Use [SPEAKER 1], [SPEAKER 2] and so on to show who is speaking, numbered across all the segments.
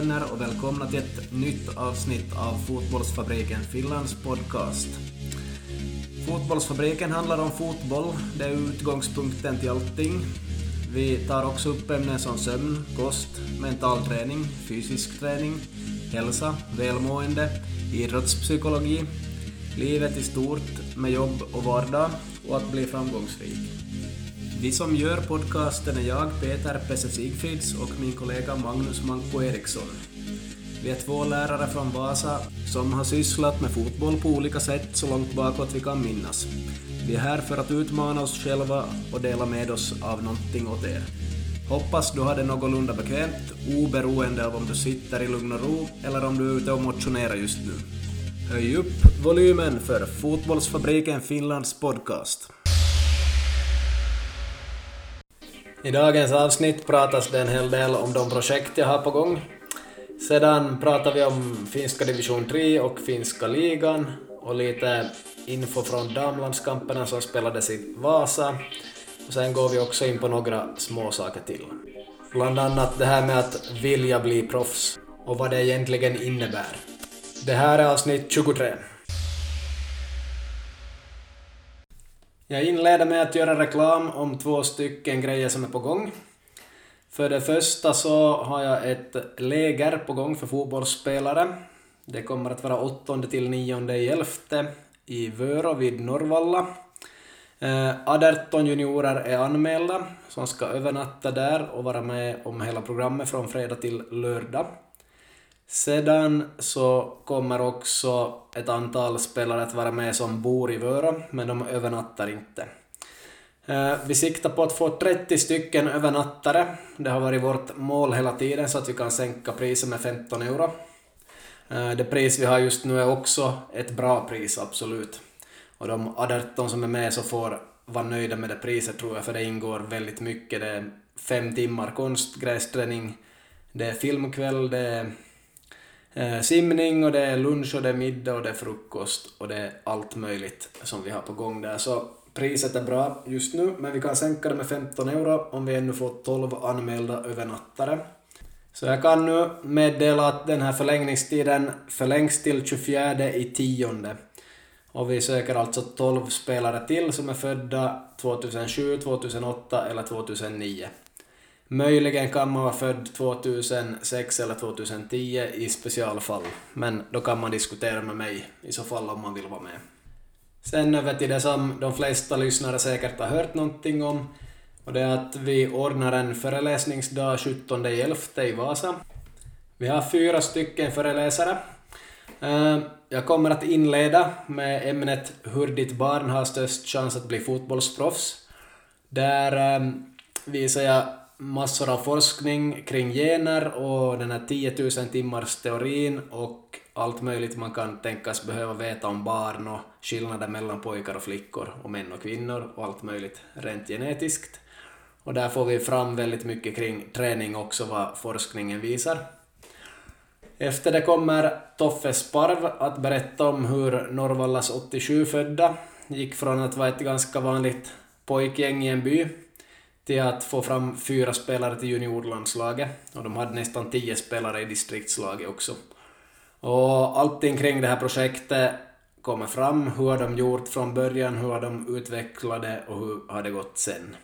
[SPEAKER 1] vänner och välkomna till ett nytt avsnitt av Fotbollsfabriken Finlands podcast. Fotbollsfabriken handlar om fotboll, det är utgångspunkten till allting. Vi tar också upp ämnen som sömn, kost, mental träning, fysisk träning, hälsa, välmående, idrottspsykologi, livet i stort med jobb och vardag och att bli framgångsrik. Vi som gör podcasten är jag, Peter Pesse Sigfrids och min kollega Magnus Manko Eriksson. Vi är två lärare från Vasa som har sysslat med fotboll på olika sätt så långt bakåt vi kan minnas. Vi är här för att utmana oss själva och dela med oss av någonting åt er. Hoppas du har det någorlunda bekvämt, oberoende av om du sitter i lugn och ro eller om du är ute och motionerar just nu. Höj upp volymen för Fotbollsfabriken Finlands podcast. I dagens avsnitt pratas det en hel del om de projekt jag har på gång. Sedan pratar vi om finska division 3 och finska ligan och lite info från damlandskamperna som spelades i Vasa. Och sen går vi också in på några små saker till. Bland annat det här med att vilja bli proffs och vad det egentligen innebär. Det här är avsnitt 23. Jag inleder med att göra reklam om två stycken grejer som är på gång. För det första så har jag ett läger på gång för fotbollsspelare. Det kommer att vara 8 till 9 i 11 i Vörå vid Norrvalla. Eh, 18 juniorer är anmälda som ska övernatta där och vara med om hela programmet från fredag till lördag. Sedan så kommer också ett antal spelare att vara med som bor i Vörå, men de övernattar inte. Eh, vi siktar på att få 30 stycken övernattare. Det har varit vårt mål hela tiden så att vi kan sänka priset med 15 euro. Eh, det pris vi har just nu är också ett bra pris, absolut. Och de 18 som är med så får vara nöjda med det priset tror jag, för det ingår väldigt mycket. Det är fem timmar konstgrästräning, det är filmkväll, det är Eh, simning och det är lunch och det är middag och det är frukost och det är allt möjligt som vi har på gång där. Så priset är bra just nu, men vi kan sänka det med 15 euro om vi ännu får 12 anmälda övernattare. Så jag kan nu meddela att den här förlängningstiden förlängs till 24 i tionde. Och vi söker alltså 12 spelare till som är födda 2007, 2008 eller 2009. Möjligen kan man vara född 2006 eller 2010 i specialfall, men då kan man diskutera med mig i så fall om man vill vara med. Sen över till det som de flesta lyssnare säkert har hört någonting om, och det är att vi ordnar en föreläsningsdag 17.11 i Vasa. Vi har fyra stycken föreläsare. Eh, jag kommer att inleda med ämnet Hur ditt barn har störst chans att bli fotbollsproffs. Där eh, visar jag massor av forskning kring gener och den här 10 000 timmars teorin och allt möjligt man kan tänkas behöva veta om barn och skillnader mellan pojkar och flickor och män och kvinnor och allt möjligt rent genetiskt. Och där får vi fram väldigt mycket kring träning också, vad forskningen visar. Efter det kommer Toffe Sparv att berätta om hur Norrvallas 87-födda gick från att vara ett ganska vanligt pojkgäng i en by till att få fram fyra spelare till juniorlandslaget och de hade nästan tio spelare i distriktslaget också. Och allting kring det här projektet kommer fram, hur har de gjort från början, hur har de utvecklat det och hur har det gått sen.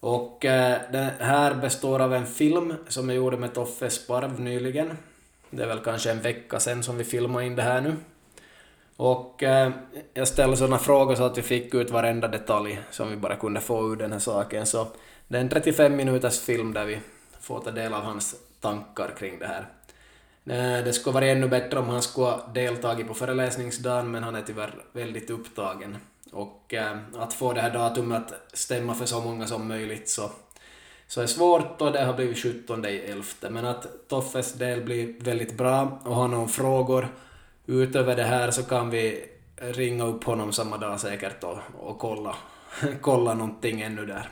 [SPEAKER 1] Och eh, det här består av en film som jag gjorde med Toffe Sparv nyligen. Det är väl kanske en vecka sen som vi filmade in det här nu. Och eh, jag ställde sådana frågor så att vi fick ut varenda detalj som vi bara kunde få ur den här saken. Så det är en 35 minuters film där vi får ta del av hans tankar kring det här. Eh, det skulle vara ännu bättre om han skulle ha deltagit på föreläsningsdagen, men han är tyvärr väldigt upptagen. Och eh, att få det här datumet att stämma för så många som möjligt så, så är svårt och det har blivit 17 i 11. Men att Toffes del blir väldigt bra och har någon frågor utöver det här så kan vi ringa upp honom samma dag säkert och, och kolla, kolla någonting ännu där.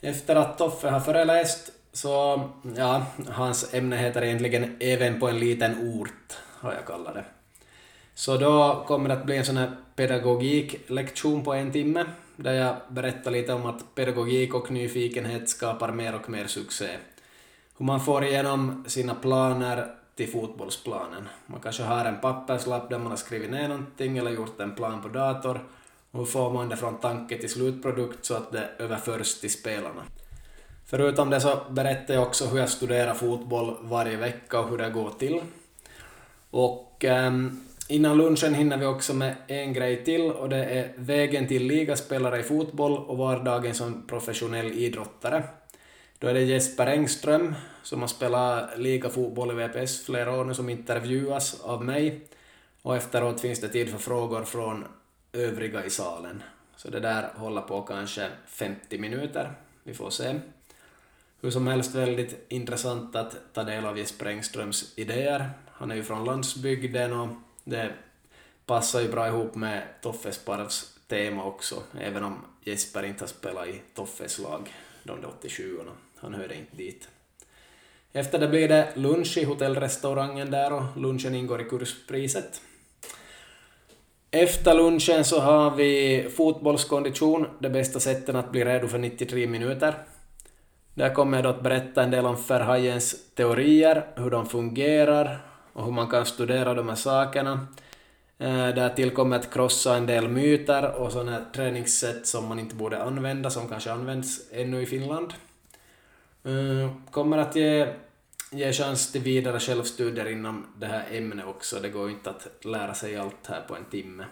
[SPEAKER 1] Efter att Toffe har föreläst så, ja, hans ämne heter egentligen Även på en liten ort, har jag kallat det. Så då kommer det att bli en sån här pedagogiklektion på en timme, där jag berättar lite om att pedagogik och nyfikenhet skapar mer och mer succé. hur man får igenom sina planer till fotbollsplanen. Man kanske har en papperslapp där man har skrivit ner någonting eller gjort en plan på dator och hur får man det från tanke till slutprodukt så att det överförs till spelarna. Förutom det så berättar jag också hur jag studerar fotboll varje vecka och hur det går till. Och eh, innan lunchen hinner vi också med en grej till och det är vägen till ligaspelare i fotboll och vardagen som professionell idrottare. Då är det Jesper Engström som har spelat ligafotboll i VPS flera år nu som intervjuas av mig och efteråt finns det tid för frågor från övriga i salen. Så det där håller på kanske 50 minuter. Vi får se. Hur som helst väldigt intressant att ta del av Jesper Engströms idéer. Han är ju från landsbygden och det passar ju bra ihop med Toffe Sparvs tema också, även om Jesper inte har spelat i Toffes lag de 87orna. Han hörde inte dit. Efter det blir det lunch i hotellrestaurangen där och lunchen ingår i kurspriset. Efter lunchen så har vi fotbollskondition, det bästa sättet att bli redo för 93 minuter. Där kommer jag då att berätta en del om Verhajens teorier, hur de fungerar och hur man kan studera de här sakerna. Därtill där tillkommer att krossa en del myter och sådana träningssätt som man inte borde använda, som kanske används ännu i Finland. Mm, kommer att ge, ge chans till vidare självstudier inom det här ämnet också. Det går inte att lära sig allt här på en timme.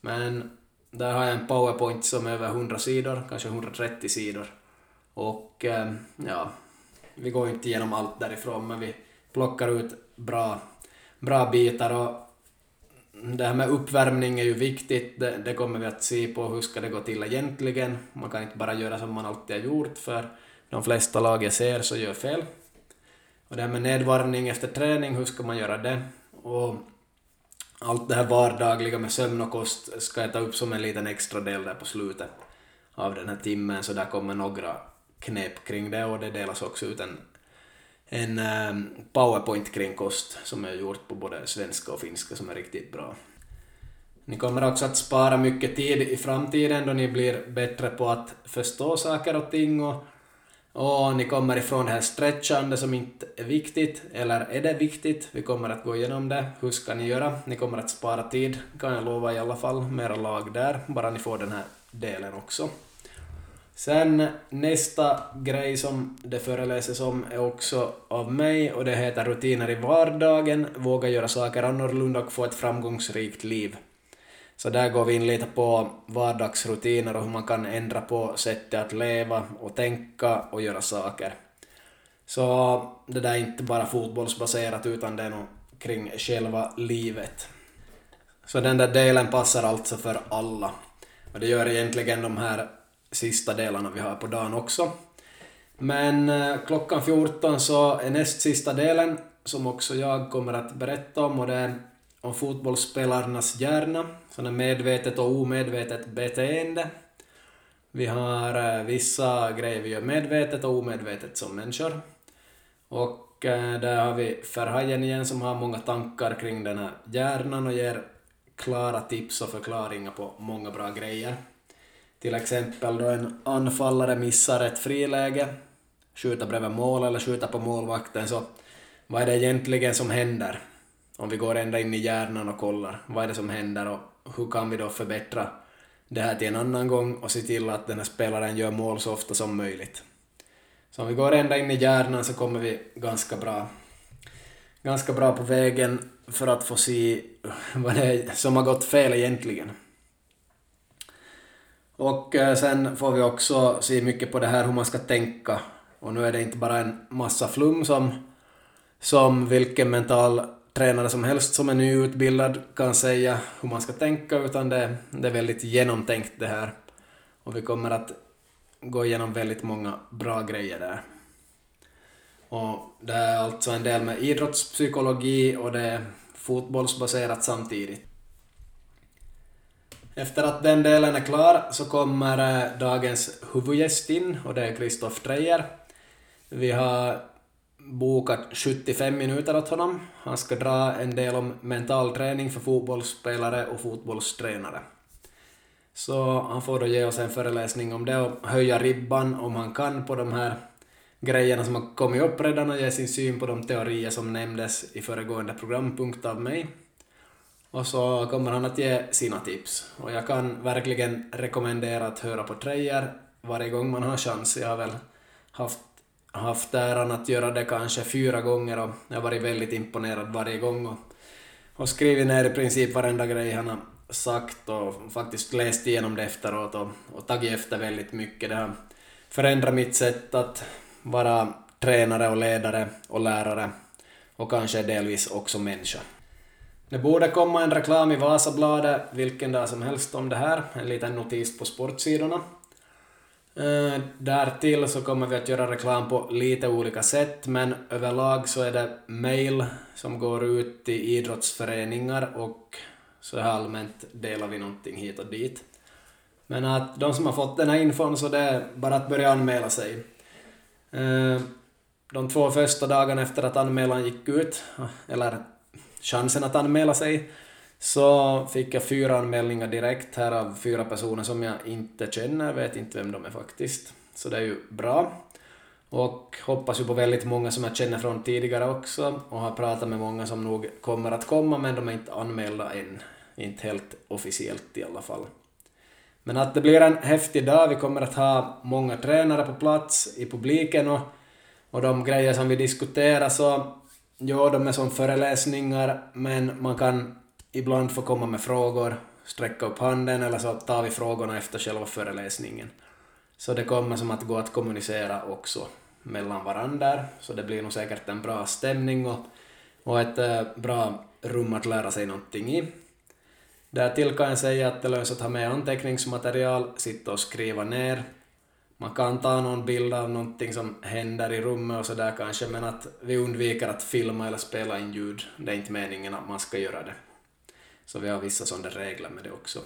[SPEAKER 1] Men där har jag en powerpoint som är över 100 sidor, kanske 130 sidor. Och ehm, ja, vi går inte igenom allt därifrån, men vi plockar ut bra, bra bitar och det här med uppvärmning är ju viktigt, det, det, kommer vi att se på, hur ska det gå till egentligen? Man kan inte bara göra som man alltid har gjort, för de flesta lag jag ser så gör fel. Och det här med nedvarvning efter träning, hur ska man göra det? Och allt det här vardagliga med sömn och kost ska jag ta upp som en liten extra del där på slutet av den här timmen, så där kommer några knep kring det och det delas också ut en, en ehm, powerpoint kring kost som jag gjort på både svenska och finska som är riktigt bra. Ni kommer också att spara mycket tid i framtiden då ni blir bättre på att förstå saker och ting och, och ni kommer ifrån det här stretchande som inte är viktigt, eller är det viktigt? Vi kommer att gå igenom det. Hur ska ni göra? Ni kommer att spara tid, kan jag lova i alla fall. Mera lag där, bara ni får den här delen också. Sen nästa grej som det föreläses om är också av mig och det heter Rutiner i vardagen, våga göra saker annorlunda och få ett framgångsrikt liv. Så där går vi in lite på vardagsrutiner och hur man kan ändra på sättet att leva och tänka och göra saker. Så det där är inte bara fotbollsbaserat utan det är nog kring själva livet. Så den där delen passar alltså för alla. Och det gör egentligen de här sista delarna vi har på dagen också. Men eh, klockan 14 så är näst sista delen som också jag kommer att berätta om och det är om fotbollsspelarnas hjärna, sådana medvetet och omedvetet beteende. Vi har eh, vissa grejer vi gör medvetet och omedvetet som människor. Och eh, där har vi Ferhajen igen som har många tankar kring den här hjärnan och ger klara tips och förklaringar på många bra grejer. Till exempel då en anfallare missar ett friläge, skjuter bredvid mål eller skjuter på målvakten, så vad är det egentligen som händer? Om vi går ända in i hjärnan och kollar, vad är det som händer och hur kan vi då förbättra det här till en annan gång och se till att den här spelaren gör mål så ofta som möjligt. Så om vi går ända in i hjärnan så kommer vi ganska bra, ganska bra på vägen för att få se vad det är som har gått fel egentligen. Och eh, sen får vi också se mycket på det här hur man ska tänka. Och nu är det inte bara en massa flum som, som vilken mental tränare som helst som är nyutbildad kan säga hur man ska tänka, utan det, det är väldigt genomtänkt det här. Och vi kommer att gå igenom väldigt många bra grejer där. Och det är alltså en del med idrottspsykologi och det är fotbollsbaserat samtidigt. Efter att den delen är klar så kommer eh, dagens huvudgäst in och det är Kristoff Dreyer. Vi har bokat 75 minuter åt honom. Han ska dra en del om mental träning för fotbollsspelare och fotbollstränare. Så han får då ge oss en föreläsning om det och höja ribban om han kan på de här grejerna som har kommit upp redan och ge sin syn på de teorier som nämndes i föregående programpunkt av mig. Och så kommer han att ge sina tips. Och jag kan verkligen rekommendera att höra på Trejer varje gång man har chans. Jag har väl haft, haft äran att göra det kanske fyra gånger och jag har varit väldigt imponerad varje gång och, och skrivit ner i princip varenda grej han har sagt och faktiskt läst igenom det efteråt och, och tagit efter väldigt mycket. Det har förändrat mitt sätt att vara tränare och ledare och lärare och kanske delvis också människa. Det borde komma en reklam i Vasabladet vilken dag som helst om det här, en liten notis på sportsidorna. Eh, Därtill så kommer vi att göra reklam på lite olika sätt, men överlag så är det mail som går ut till idrottsföreningar och så här allmänt delar vi någonting hit och dit. Men att de som har fått den här infon så det är bara att börja anmäla sig. Eh, de två första dagarna efter att anmälan gick ut, eller chansen att anmäla sig, så fick jag fyra anmälningar direkt här av fyra personer som jag inte känner, vet inte vem de är faktiskt. Så det är ju bra. Och hoppas ju på väldigt många som jag känner från tidigare också och har pratat med många som nog kommer att komma men de är inte anmälda än. Inte helt officiellt i alla fall. Men att det blir en häftig dag, vi kommer att ha många tränare på plats i publiken och, och de grejer som vi diskuterar så, ja, de är som föreläsningar men man kan ibland få komma med frågor, sträcka upp handen eller så tar vi frågorna efter själva föreläsningen. Så det kommer som att gå att kommunicera också mellan varandra, så det blir nog säkert en bra stämning och, och ett eh, bra rum att lära sig någonting i. Därtill kan jag säga att det lönar sig att ha med anteckningsmaterial, sitta och skriva ner. Man kan ta någon bild av någonting som händer i rummet och sådär kanske, men att vi undviker att filma eller spela in ljud. Det är inte meningen att man ska göra det. Så vi har vissa sådana regler med det också.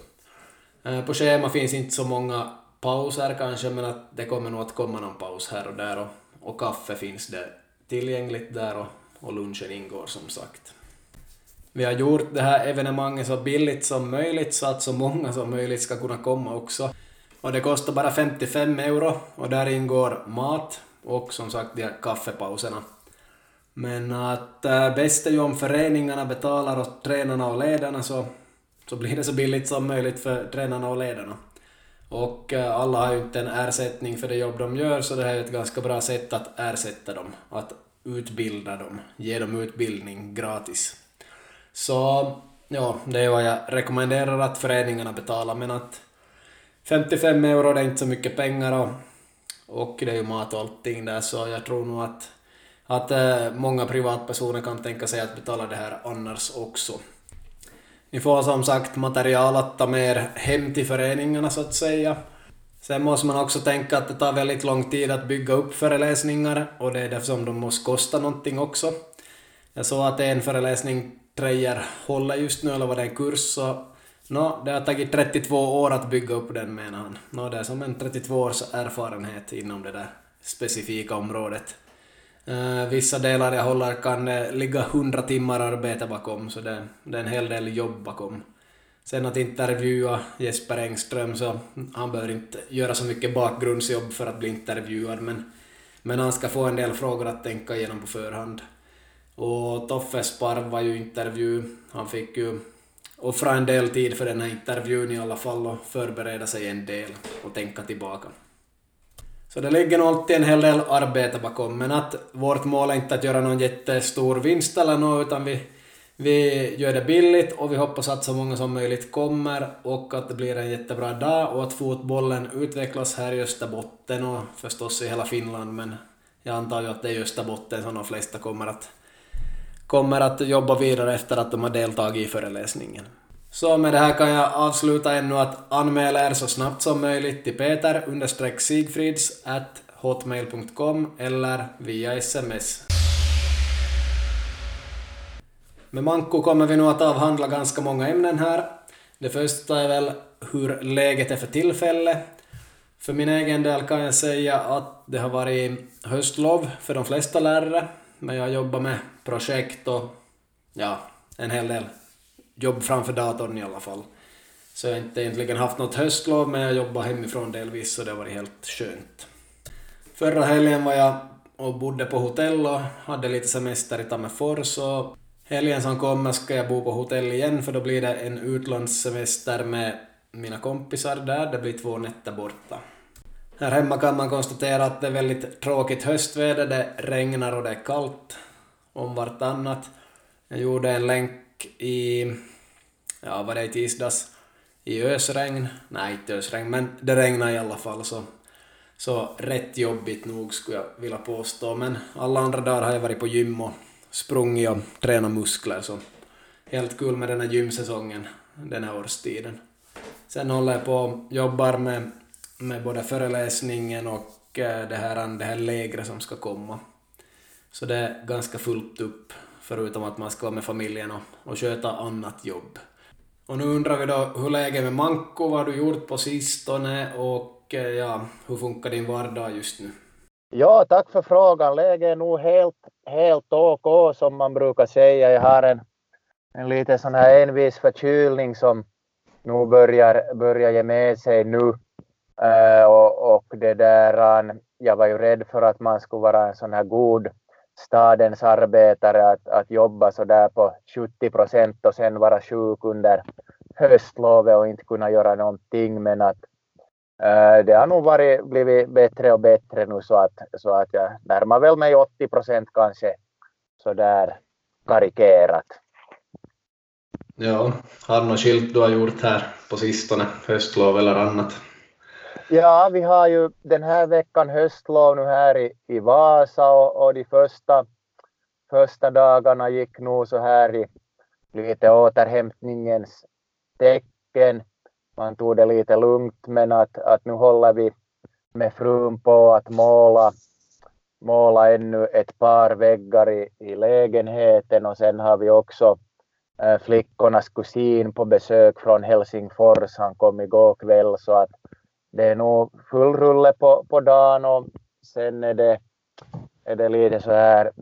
[SPEAKER 1] Eh, på schema finns inte så många pauser kanske, men att det kommer nog att komma någon paus här och där och, och kaffe finns det tillgängligt där och, och lunchen ingår som sagt. Vi har gjort det här evenemanget så billigt som möjligt så att så många som möjligt ska kunna komma också. Och det kostar bara 55 euro och där ingår mat och som sagt de här kaffepauserna. Men att äh, bäst är ju om föreningarna betalar åt tränarna och ledarna så, så blir det så billigt som möjligt för tränarna och ledarna. Och äh, alla har ju inte en ersättning för det jobb de gör så det här är ett ganska bra sätt att ersätta dem, att utbilda dem, ge dem utbildning gratis. Så ja, det är vad jag rekommenderar att föreningarna betalar men att 55 euro det är inte så mycket pengar och, och det är ju mat och allting där så jag tror nog att att äh, många privatpersoner kan tänka sig att betala det här annars också. Ni får som sagt material att ta med er hem till föreningarna så att säga. Sen måste man också tänka att det tar väldigt lång tid att bygga upp föreläsningar och det är därför som de måste kosta någonting också. Jag såg att en föreläsning Treijer, håller just nu, eller var det en kurs, så no, det har tagit 32 år att bygga upp den menar han. No, det är som en 32 års erfarenhet inom det där specifika området. Uh, vissa delar jag håller kan uh, ligga hundra timmar arbete bakom, så det, det, är en hel del jobb bakom. Sen att intervjua Jesper Engström, så han behöver inte göra så mycket bakgrundsjobb för att bli intervjuad, men, men han ska få en del frågor att tänka igenom på förhand. Och Toffe Sparv var ju intervju, han fick ju offra en del tid för den här intervjun i alla fall och förbereda sig en del och tänka tillbaka. Så det ligger nog alltid en hel del arbete bakom, men att vårt mål är inte att göra någon jättestor vinst eller något, utan vi, vi gör det billigt och vi hoppas att så många som möjligt kommer och att det blir en jättebra dag och att fotbollen utvecklas här i Österbotten och förstås i hela Finland, men jag antar ju att det är i Österbotten som de flesta kommer att, kommer att jobba vidare efter att de har deltagit i föreläsningen. Så med det här kan jag avsluta ännu att anmäla er så snabbt som möjligt till peter sigfrids at hotmail.com eller via sms. Med Manko kommer vi nog att avhandla ganska många ämnen här. Det första är väl hur läget är för tillfället. För min egen del kan jag säga att det har varit höstlov för de flesta lärare, men jag jobbar med projekt och ja, en hel del jobb framför datorn i alla fall. Så jag har inte egentligen haft något höstlov, men jag jobbar hemifrån delvis så det har varit helt skönt. Förra helgen var jag och bodde på hotell och hade lite semester i Tammerfors och helgen som kommer ska jag bo på hotell igen för då blir det en utlandssemester med mina kompisar där, det blir två nätter borta. Här hemma kan man konstatera att det är väldigt tråkigt höstväder, det regnar och det är kallt om vartannat. Jag gjorde en länk i, ja var det i tisdags, i ösregn, nej inte ösregn, men det regnade i alla fall så, så rätt jobbigt nog skulle jag vilja påstå, men alla andra dagar har jag varit på gym och sprungit och tränat muskler så helt kul med den här gymsäsongen den här årstiden. Sen håller jag på och jobbar med, med både föreläsningen och eh, det här, det här lägret som ska komma. Så det är ganska fullt upp, förutom att man ska vara med familjen och, och sköta annat jobb. Och nu undrar vi då hur läget med Manko, vad har du gjort på sistone och eh, ja, hur funkar din vardag just nu?
[SPEAKER 2] Ja, tack för frågan. Läget är nog helt, helt OK som man brukar säga. Jag har en, en lite sån här envis förkylning som nu börjar, börjar ge med sig nu. Uh, och, och det där, eh, jag var ju rädd för att man skulle vara en sån här god stadens arbetare att, att jobba så där på 70 procent och sen vara sjuk under höstlovet och inte kunna göra någonting men att äh, det har nog varit, blivit bättre och bättre nu så att, så att jag närmar väl mig 80 procent kanske så där karikerat.
[SPEAKER 1] Ja, har du något skilt du har gjort här på sistone, höstlov eller annat?
[SPEAKER 2] Ja, vi har ju den här veckan höstlov nu här i, i Vasa och, och de första, första dagarna gick nog så här i lite återhämtningens tecken. Man tog det lite lugnt men att, att nu håller vi med frun på att måla, måla ännu ett par väggar i, i lägenheten och sen har vi också äh, flickornas kusin på besök från Helsingfors. Han kom igår kväll så att det är nog full rulle på, på dagen och sen är det, är det lite så här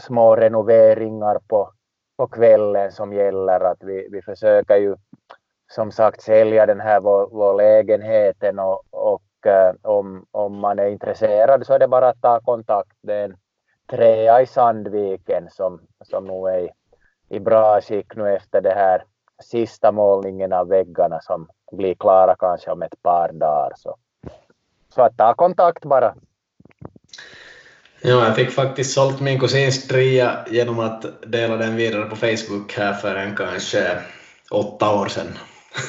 [SPEAKER 2] små renoveringar på, på kvällen som gäller. Att vi, vi försöker ju som sagt sälja den här vår, vår lägenheten och, och äh, om, om man är intresserad så är det bara att ta kontakt. Det är en trea i Sandviken som, som nog är i bra skick nu efter det här sista målningen av väggarna som blir klara kanske om ett par dagar. Så, så att ta kontakt bara.
[SPEAKER 1] Ja, jag fick faktiskt sålt min kusins trea genom att dela den vidare på Facebook här för en kanske åtta år sedan.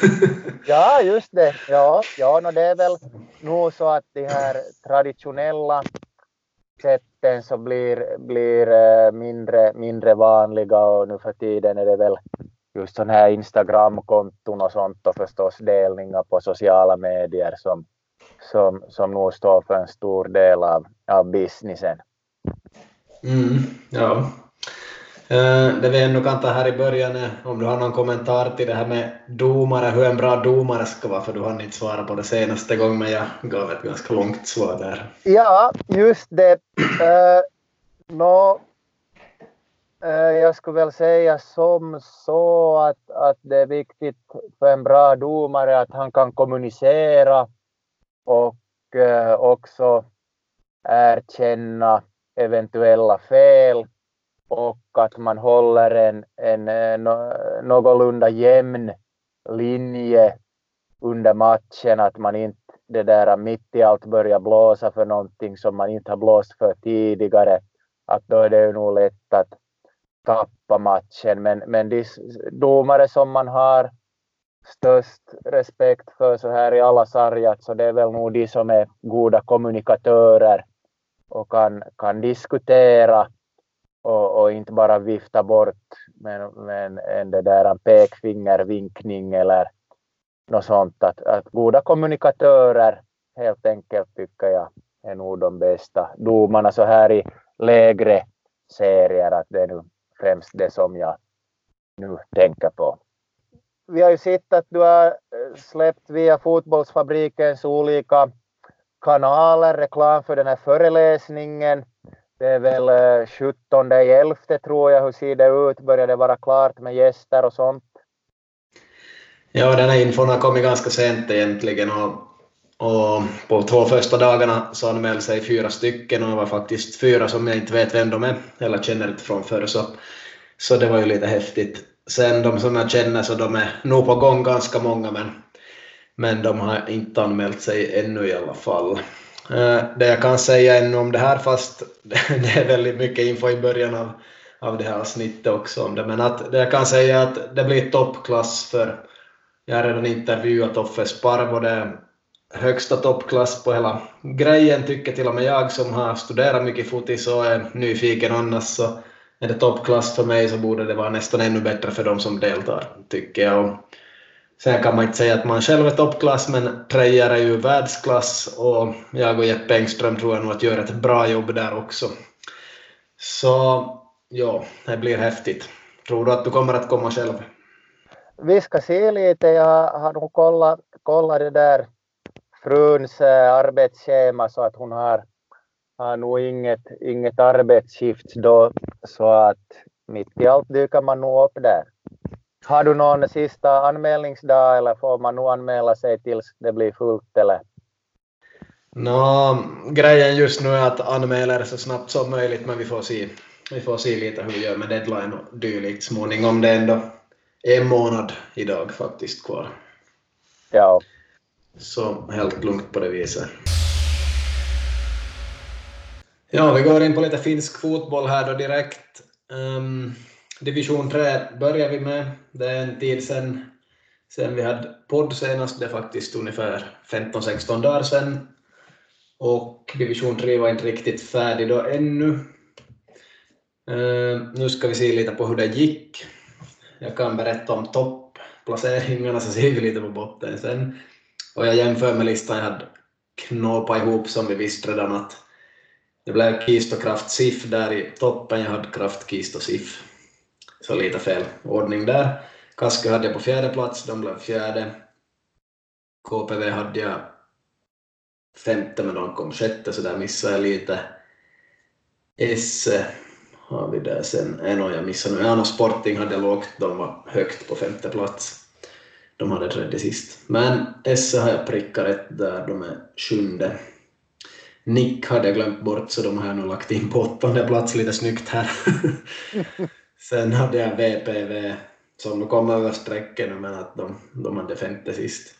[SPEAKER 2] ja, just det. Ja, ja no, det är väl nog så att de här traditionella sätten så blir, blir eh, mindre, mindre vanliga och nu för tiden är det väl just sådana här Instagram-konton och sånt och förstås delningar på sociala medier som, som, som nog står för en stor del av, av businessen.
[SPEAKER 1] Mm, ja. Uh, det vi ändå kan ta här i början är om du har någon kommentar till det här med domare, hur en bra domare ska vara, för du hann inte svara på det senaste gången, men jag gav ett ganska långt svar där.
[SPEAKER 2] Ja, just det. Uh, no, uh, Eh, jag skulle väl säga som så att, att det är viktigt för en bra domare att han kan kommunicera och eh, också erkänna eventuella fel och att man håller en, en eh, no, någorlunda jämn linje under matchen, att man inte det där mitt i allt börjar blåsa för någonting som man inte har blåst för tidigare, att då är det ju nog lätt att tappa matchen. Men, men de domare som man har störst respekt för så här i alla sargat så det är väl nog de som är goda kommunikatörer och kan, kan diskutera och, och inte bara vifta bort med, med en, det där en pekfingervinkning eller något sånt. Att, att goda kommunikatörer helt enkelt tycker jag är nog de bästa domarna så här i lägre serier. Att det är nu främst det som jag nu tänker på. Vi har ju sett att du har eh, släppt via Fotbollsfabrikens olika kanaler reklam för den här föreläsningen. Det är väl eh, 17 11 tror jag. Hur ser det ut? Börjar det vara klart med gäster och sånt?
[SPEAKER 1] Ja, den här infon har kommit ganska sent egentligen och och på två första dagarna så anmälde sig fyra stycken och det var faktiskt fyra som jag inte vet vem de är eller känner inte från förr så, så det var ju lite häftigt. Sen de som jag känner så de är nog på gång ganska många men, men de har inte anmält sig ännu i alla fall. Eh, det jag kan säga ännu om det här, fast det är väldigt mycket info i början av, av det här avsnittet också om det, men att det jag kan säga att det blir toppklass för jag har redan intervjuat Offe Sparv och det högsta toppklass på hela grejen tycker till och med jag som har studerat mycket fotis och är nyfiken annars så är det toppklass för mig så borde det vara nästan ännu bättre för de som deltar tycker jag. Och Sen kan man inte säga att man själv är toppklass, men Trejer är ju världsklass och jag och Jeppe Engström tror jag nog att gör ett bra jobb där också. Så ja, det blir häftigt. Tror du att du kommer att komma själv?
[SPEAKER 2] Vi ska se lite. Jag har nog kollat, kollat det där fruns arbetsschema så att hon har, har nog inget, inget arbetsskift då så att mitt i allt dyker man nog upp där. Har du någon sista anmälningsdag eller får man nog anmäla sig tills det blir fullt eller?
[SPEAKER 1] Nå, grejen just nu är att anmäla det så snabbt som möjligt men vi får se, vi får se lite hur vi gör med deadline och dylikt småningom. Det är ändå en månad idag faktiskt kvar.
[SPEAKER 2] Ja.
[SPEAKER 1] Så helt lugnt på det viset. Ja, vi går in på lite finsk fotboll här då direkt. Um, Division 3 börjar vi med. Det är en tid sen, sen vi hade podd senast, det är faktiskt ungefär 15-16 dagar sen. Och Division 3 var inte riktigt färdig då ännu. Uh, nu ska vi se lite på hur det gick. Jag kan berätta om topplaceringarna så ser vi lite på botten sen. Och jag jämför med listan jag hade knåpat ihop som vi visste redan att det blev Kist och Kraft SIF där i toppen, jag hade Kraft, Kist och SIF så lite fel ordning där. Kaskö hade jag på fjärde plats, de blev fjärde. KPV hade jag femte, men de kom sjätte, så där missade jag lite. Esse har vi där sen, Äh, no, jag missade nu. Ja, Sporting hade jag lågt, de var högt på femte plats. De hade tredje sist. Men Esse har jag prickat rätt där, de är sjunde. Nick hade jag glömt bort, så de har jag nog lagt in på åttonde plats lite snyggt här. Sen hade jag VPV som nu kom över strecket nu men att de, de hade femte sist.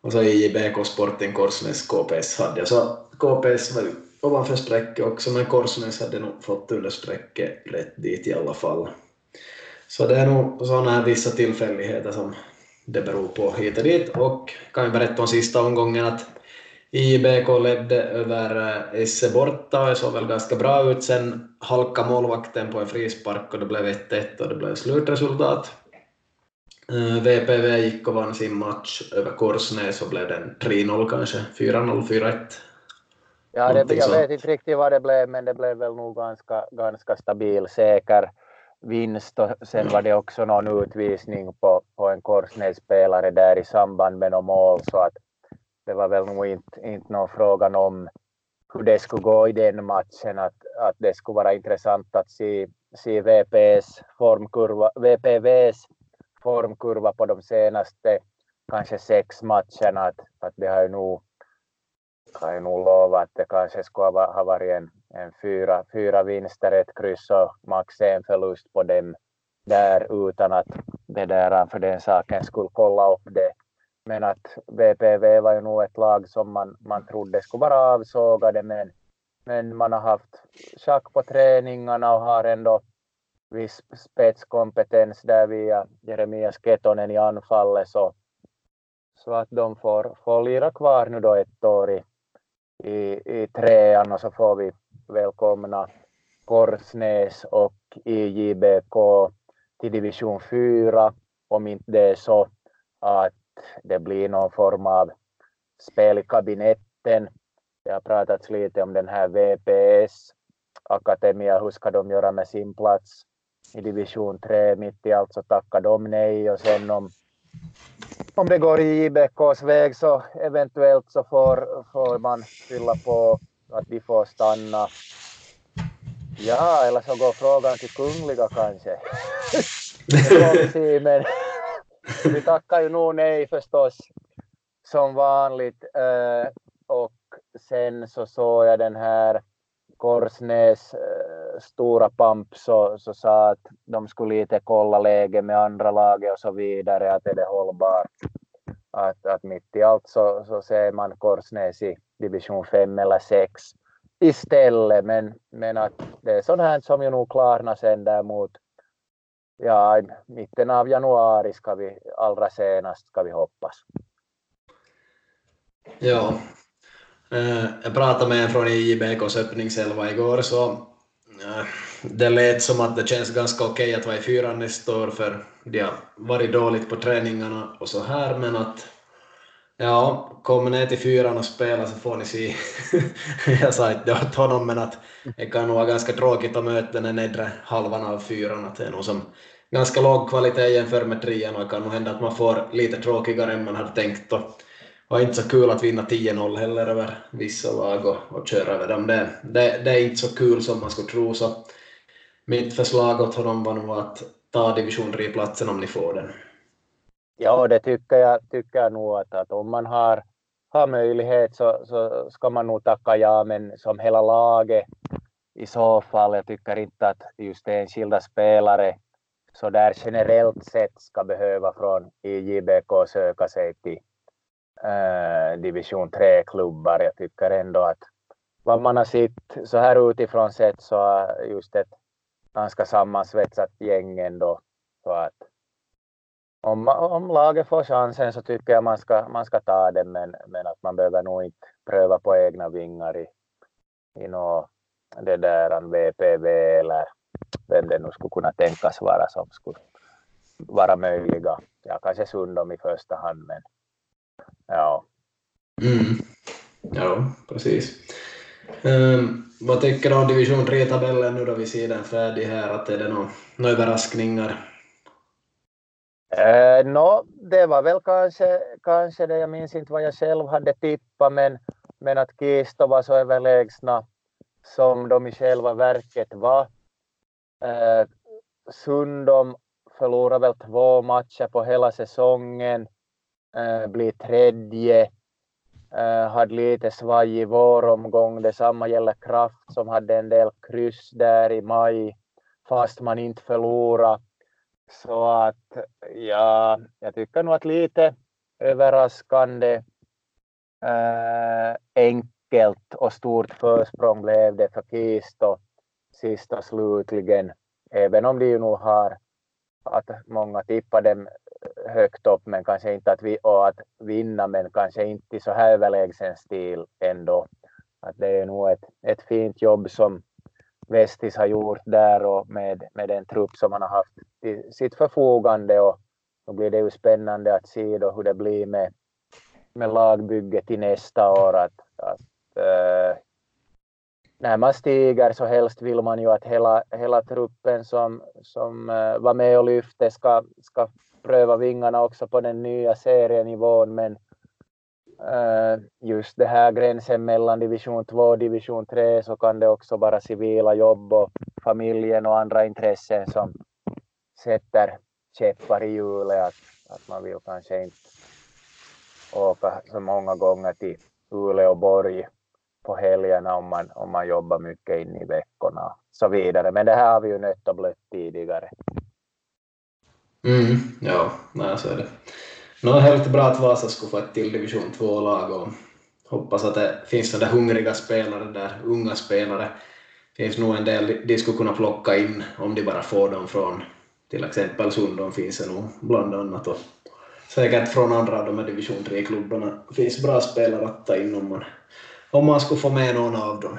[SPEAKER 1] Och så IJBK Sporting Korsnäs KPS hade jag. Så KPS var ovanför strecket också men Korsnäs hade nog fått under strecket rätt dit i alla fall. Så det är nog sådana här vissa tillfälligheter som det beror på hit och dit och kan ju berätta om sista omgången att IBK ledde över eh, Esse borta och det såg väl ganska bra ut. Sen halkade målvakten på en frispark och det blev 1-1 och det blev slutresultat. VPV eh, gick och vann sin match över Korsnäs och blev den 3-0 kanske, 4-0, 4-1.
[SPEAKER 2] Ja, det, jag vet inte riktigt vad det blev, men det blev väl nog ganska, ganska stabil, säker vinst och sen var det också någon utvisning på, på en korsnedspelare där i samband med något mål så att det var väl nog inte, inte någon frågan om hur det skulle gå i den matchen, att, att det skulle vara intressant att se, se VPs formkurva, VPVs formkurva på de senaste kanske sex matcherna, att, att det har ju nog, har ju nog lovat att det kanske skulle ha varit en, en fyra, fyra vinster, ett kryss och max en förlust på dem där utan att det där för den saken skulle kolla upp det. Men att VPV var ju nog ett lag som man, man trodde skulle vara avsågade, men, men man har haft schack på träningarna och har ändå viss spetskompetens där via Jeremias Ketonen i anfallet, så, så att de får, får lira kvar nu då ett år i, i, i trean och så får vi välkomna Korsnäs och IJBK till division 4 om inte det är så att det blir någon form av spel i kabinetten. Det har pratats lite om den här VPS, Akademia, hur ska de göra med sin plats i division 3 mitt i allt? Så tackar de nej. Och sen om, om det går i IBKs väg så eventuellt så får, får man fylla på att de får stanna. Ja, eller så går frågan till Kungliga kanske. men vi tackar ju nog nej förstås. som vanligt. Uh, och sen så såg jag den här Korsnäs uh, stora pamp så, så sa att de skulle lite kolla läget med andra laget och så vidare, att är det hållbart. Att, att mitt i allt så, så ser man Korsnäs i division 5 eller 6 istället, men, men att det är sånt här som ju nog klarnar sen där mot ja, mitten av januari ska vi allra senast ska vi hoppas.
[SPEAKER 1] Ja, eh, jag pratade med en från IJBKs öppningselva igår så eh, det lät som att det känns ganska okej att vara i fyran nästa år för de har varit dåligt på träningarna och så här men att Ja, kom ner till fyran och spela så får ni se. jag sa inte det åt honom men att det kan nog vara ganska tråkigt att möta den nedre halvan av fyran. Att det är nog som ganska låg kvalitet jämfört med trean och det kan nog hända att man får lite tråkigare än man hade tänkt. Och, var inte så kul att vinna 10-0 heller över vissa lag och, och köra över dem. Det, det, det, är inte så kul som man skulle tro. Så mitt förslag åt honom var nog att ta division 3-platsen om ni får den.
[SPEAKER 2] Ja, det tycker jag, tycker jag nog att, att om man har, har möjlighet så, så ska man nog tacka ja, men som hela laget i så fall, jag tycker inte att just enskilda spelare så där generellt sett ska behöva från IJBK söka sig till äh, division 3-klubbar. Jag tycker ändå att vad man har sett så här utifrån sett så just ett ganska sammansvetsat gäng ändå. Så att om, om laget får chansen så tycker jag man ska, man ska ta den, men, men att man behöver nog inte pröva på egna vingar i, i något, det där VPV eller vem det nu skulle kunna tänkas vara som skulle vara möjliga. Ja, kanske Sundom i första hand, men ja.
[SPEAKER 1] Mm. Ja, precis. Um, vad tycker du om division 3-tabellen nu då vi ser den färdig här? Att är det några överraskningar?
[SPEAKER 2] Eh, no, det var väl kanske, kanske det, jag minns inte vad jag själv hade tippat, men, men att Kisto var så överlägsna som de i själva verket var. Eh, Sundom förlorade väl två matcher på hela säsongen, eh, blir tredje, Eh, hade lite svaj i våromgång. Detsamma gäller Kraft som hade en del kryss där i maj, fast man inte förlorade. Så att ja, jag tycker nog att lite överraskande äh, enkelt och stort försprång blev det för Kisto sist och slutligen. Även om de ju nog har att många tippar dem högt upp men kanske inte att, vi, och att vinna men kanske inte i så här överlägsen stil ändå. Att det är nog ett, ett fint jobb som Vestis har gjort där och med, med den trupp som han har haft till sitt förfogande och då blir det ju spännande att se då hur det blir med, med lagbygget till nästa år. Att, att äh, när man stiger så helst vill man ju att hela, hela truppen som, som eh, var med och lyfte ska, ska pröva vingarna också på den nya serienivån men eh, just det här gränsen mellan division 2 och division 3 så kan det också vara civila jobb och familjen och andra intressen som sätter käppar i hjulet. Att, att man vill kanske inte åka så många gånger till Uleåborg och Borg på helgerna om man, om man jobbar mycket in i veckorna och så vidare. Men det här har vi ju nött och blött tidigare.
[SPEAKER 1] Mm, ja, nej, så är det. Nå, helt bra att Vasa skulle få ett till division 2-lag och hoppas att det finns sådana hungriga spelare där, unga spelare. Det finns nog en del de skulle kunna plocka in om de bara får dem från till exempel Sundon finns det nog bland annat och säkert från andra av de här division 3-klubbarna finns bra spelare att ta in om man, om man skulle få med någon av dem.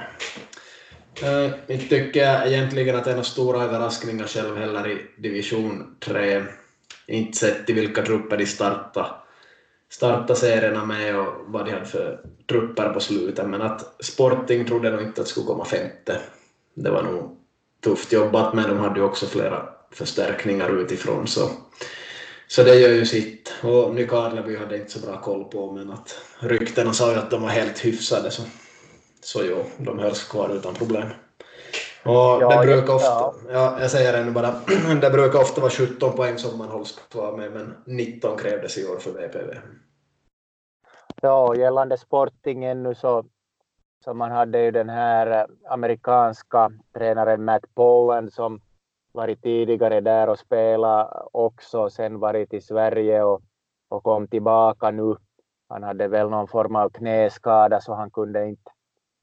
[SPEAKER 1] Eh, uh, inte tycker jag egentligen att det är några stora överraskningar själv heller i division 3 inte sett till vilka trupper de startade starta serierna med och vad de hade för trupper på slutet, men att Sporting trodde nog inte att det skulle komma femte. Det var nog tufft jobbat, men de hade ju också flera förstärkningar utifrån, så, så det gör ju sitt. Och Nykarleby hade inte så bra koll på, men att ryktena sa ju att de var helt hyfsade, så, så jo, de hölls kvar utan problem. Och ja, det brukar ofta, ja. ja. jag säger ännu bara, det brukar ofta vara 17 poäng som man hålls kvar med, men 19 krävdes i år för VPV.
[SPEAKER 2] Ja, gällande Sporting ännu så, så man hade ju den här amerikanska tränaren Matt Bowen som varit tidigare där och spelat också, sen varit i Sverige och, och kom tillbaka nu. Han hade väl någon form av knäskada så han kunde inte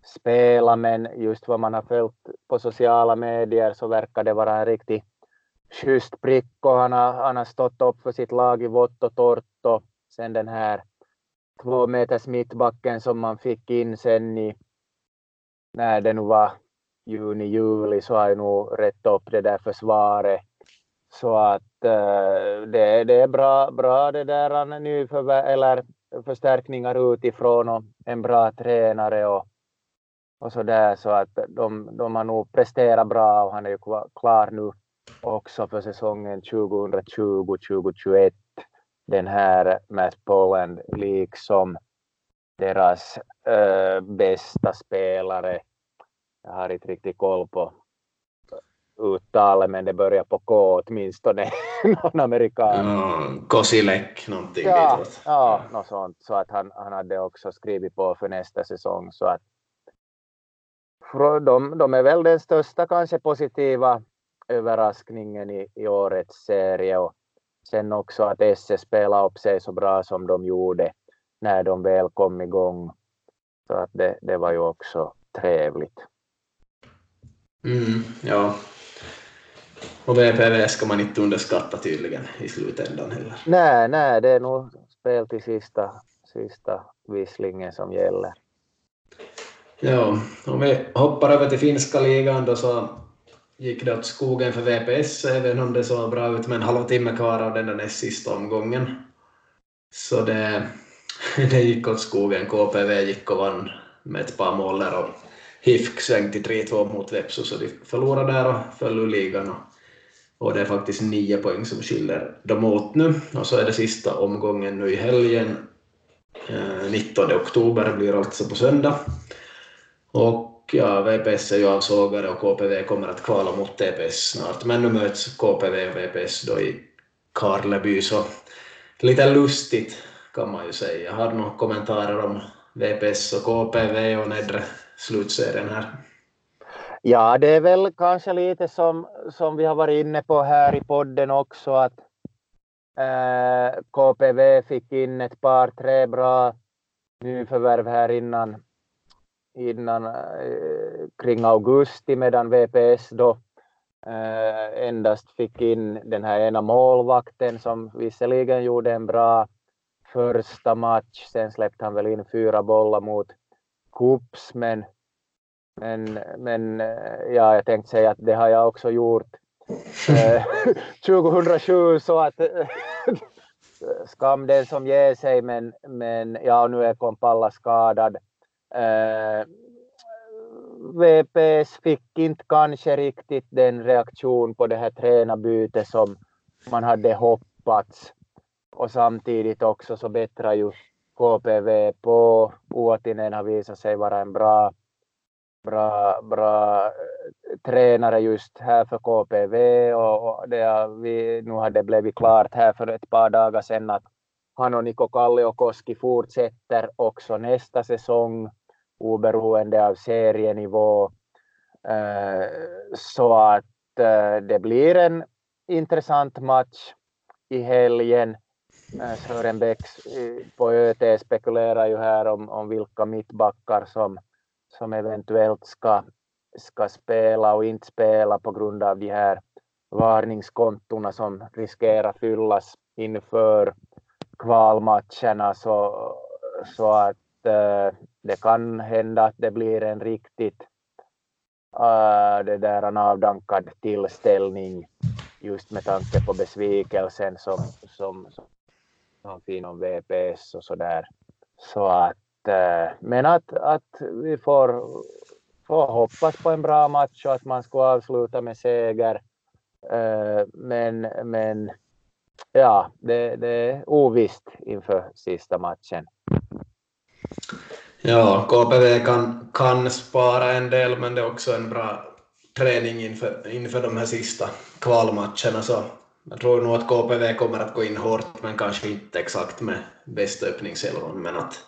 [SPEAKER 2] spela, men just vad man har följt på sociala medier så verkar det vara en riktig schysst prick och han har, han har stått upp för sitt lag i vått och torrt och sen den här två meters mittbacken som man fick in sen i när det nu var juni, juli så har jag nog rätt upp det där försvaret. Så att uh, det, det är bra, bra det där nu för, eller förstärkningar utifrån och en bra tränare och, och så där så att de, de har nog presterat bra och han är ju klar nu också för säsongen 2020-2021 den här Matt Poland liksom deras äh, bästa spelare. Jag har inte riktigt koll på uttalet men det börjar på K åtminstone, någon amerikan.
[SPEAKER 1] Mm, Kosilek någonting
[SPEAKER 2] ja, ditåt. Ja, något sånt. Så att han, han hade också skrivit på för nästa säsong. Så att de, de är väl den största kanske positiva överraskningen i, i årets serie och sen också att SS spelade upp sig så bra som de gjorde när de väl kom igång. Så att det, det var ju också trevligt.
[SPEAKER 1] Mm, ja. Och VPV ska man inte underskatta tydligen i slutändan heller.
[SPEAKER 2] Nej, nej, det är nog spel till sista, sista visslingen som gäller.
[SPEAKER 1] Ja, om vi hoppar över till finska ligan då så gick det åt skogen för VPS, även om det såg bra ut med en halvtimme kvar av den där näst sista omgången. Så det, det gick åt skogen. KPV gick och vann med ett par mål där och HIFK svängde till 3-2 mot Vepsu, så de förlorade där och föll ur ligan. Och, och det är faktiskt nio poäng som skiljer dem åt nu. Och så är det sista omgången nu i helgen. Eh, 19 oktober blir alltså på söndag. Och ja, VPS är ju avsågade och KPV kommer att kvala mot TPS snart, men nu möts KPV och VPS då i Karleby, så lite lustigt kan man ju säga. Har du några kommentarer om VPS och KPV och nedre slutserien här?
[SPEAKER 2] Ja, det är väl kanske lite som, som vi har varit inne på här i podden också, att eh, KPV fick in ett par, tre bra nyförvärv här innan, innan eh, kring augusti medan VPS då eh, endast fick in den här ena målvakten som visserligen gjorde en bra första match. Sen släppte han väl in fyra bollar mot Kups men, men, men eh, ja, jag tänkte säga att det har jag också gjort eh, 2007 så att skam den som ger sig men, men ja, nu är Kompalla skadad. Eh, VPS fick inte kanske riktigt den reaktion på det här tränarbytet som man hade hoppats. Och samtidigt också så bättrar ju KPV på. Uotinen har visat sig vara en bra, bra, bra eh, tränare just här för KPV och det har vi, nu har det blivit klart här för ett par dagar sedan att han och Niko Kalliokoski fortsätter också nästa säsong oberoende av serienivå. Eh, så att eh, det blir en intressant match i helgen. Äh, Sören Bäcks eh, på ÖT spekulerar ju här om, om vilka mittbackar som, som eventuellt ska, ska spela och inte spela på grund av de här varningskontona som riskerar fyllas inför kvalmatcherna. Så, så att eh, det kan hända att det blir en riktigt äh, det där en avdankad tillställning just med tanke på besvikelsen som, som, någon fin om VPS och så där. Så att, eh, men att, att vi får, får hoppas på en bra match och att man ska avsluta med seger. Eh, men, men ja, det, det är ovisst inför sista matchen.
[SPEAKER 1] Ja, KPV kan, kan spara en del, men det är också en bra träning inför, inför de här sista kvalmatcherna. Så jag tror nog att KPV kommer att gå in hårt, men kanske inte exakt med bästa öppningselvan, men att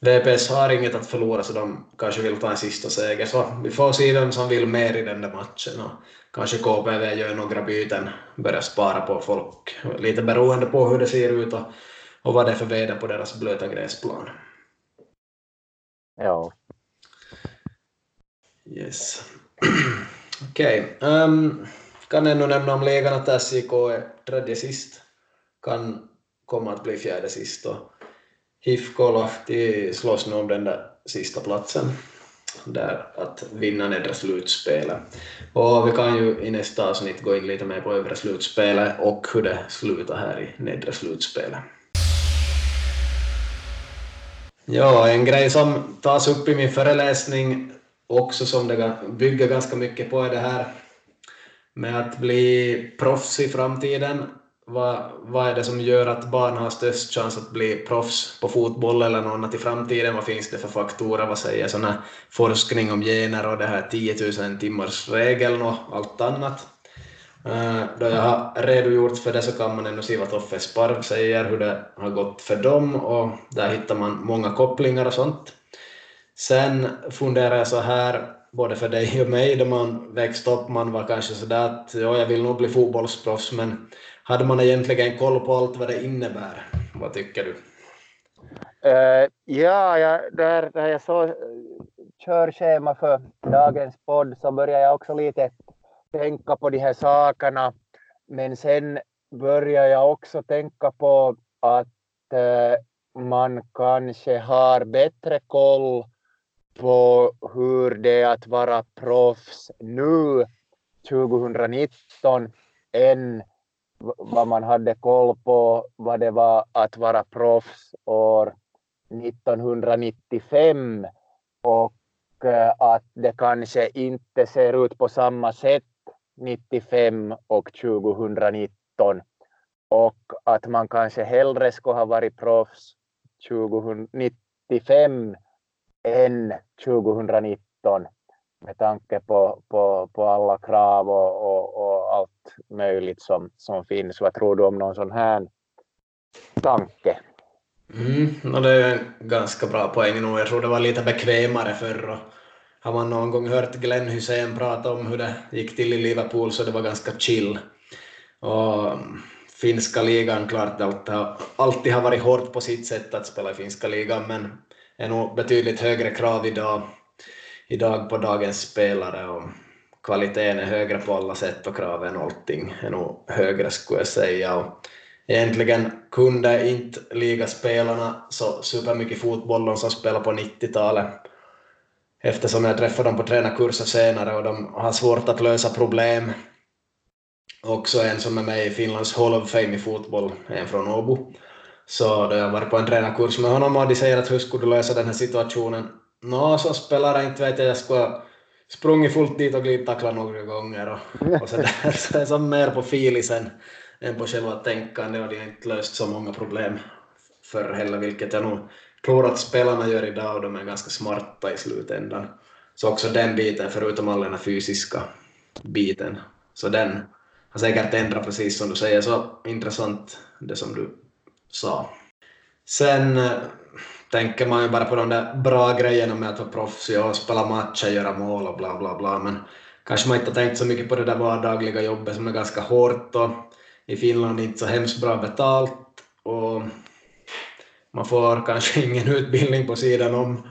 [SPEAKER 1] VPS har inget att förlora så de kanske vill ta en sista seger. Så vi får se vem som vill mer i den där matchen. Och kanske KPV gör några byten, börjar spara på folk, lite beroende på hur det ser ut och, och vad det är för väder på deras blöta gräsplan.
[SPEAKER 2] Ja.
[SPEAKER 1] Yes. Okej. Okay. Um, kan ännu nämna om ligan att SJK är tredje sist. Kan komma att bli fjärde sist. Och HIFK och Lahti slåss nu om den där sista platsen där att vinna nedre slutspelet. Och vi kan ju i nästa avsnitt gå in lite mer på övre slutspelet och hur det slutar här i nedre slutspelet. Ja, en grej som tas upp i min föreläsning också som det bygger ganska mycket på är det här med att bli proffs i framtiden vad, vad är det som gör att barn har störst chans att bli proffs på fotboll eller något annat i framtiden? Vad finns det för faktorer? Vad säger sån forskning om gener och det här 10 000 timmars regeln och allt annat? Eh, då jag har redogjort för det så kan man ändå se vad Toffe Sparv säger, hur det har gått för dem och där hittar man många kopplingar och sånt. Sen funderar jag så här, både för dig och mig, då man växte upp, man var kanske sådär att ja, jag vill nog bli fotbollsproffs, men hade man egentligen koll på allt vad det innebär? Vad tycker du?
[SPEAKER 2] Uh, ja, ja där, när jag såg eh, körschema för dagens podd så började jag också lite tänka på de här sakerna. Men sen började jag också tänka på att uh, man kanske har bättre koll på hur det är att vara proffs nu 2019 än vad man hade koll på vad det var att vara proffs år 1995 och eh, att det kanske inte ser ut på samma sätt 95 och 2019 och att man kanske hellre skulle ha varit proffs 2095 än 2019 med tanke på, på, på alla krav och, och, och, allt möjligt som, som finns. Vad tror du om någon sån här tanke?
[SPEAKER 1] Mm, no, det är en ganska bra poäng nog. Jag tror det var lite bekvämare förr. Har man någon gång hört Glenn Hussein prata om hur det gick till i Liverpool så det var ganska chill. Och mm, finska ligan, klart, allt, alltid har varit hårt på sitt sätt att spela i finska ligan, men är nog betydligt högre krav idag idag på dagens spelare och kvaliteten är högre på alla sätt och kraven och allting är nog högre skulle jag säga. Och egentligen kunde inte ligaspelarna så supermycket fotboll de som spelade på 90-talet eftersom jag träffade dem på tränarkurser senare och de har svårt att lösa problem. Också en som är med i Finlands Hall of Fame i fotboll, en från Åbo. Så då jag varit på en tränarkurs med honom och de säger att hur skulle du lösa den här situationen? Nå, som spelare inte vet jag, jag skulle ha sprungit fullt dit och glidtacklat några gånger och, och sådär. Så det är som mer på filisen än på själva tänkandet och de har inte löst så många problem förr heller, vilket jag nog tror att spelarna gör idag och de är ganska smarta i slutändan. Så också den biten, förutom all den här fysiska biten, så den har säkert ändrat precis som du säger, så intressant det som du så. Sen eh, tänker man ju bara på de där bra grejerna med att vara proffs och spela matcher, göra mål och bla bla bla, men kanske man inte har tänkt så mycket på det där vardagliga jobbet som är ganska hårt och i Finland inte så hemskt bra betalt och man får kanske ingen utbildning på sidan om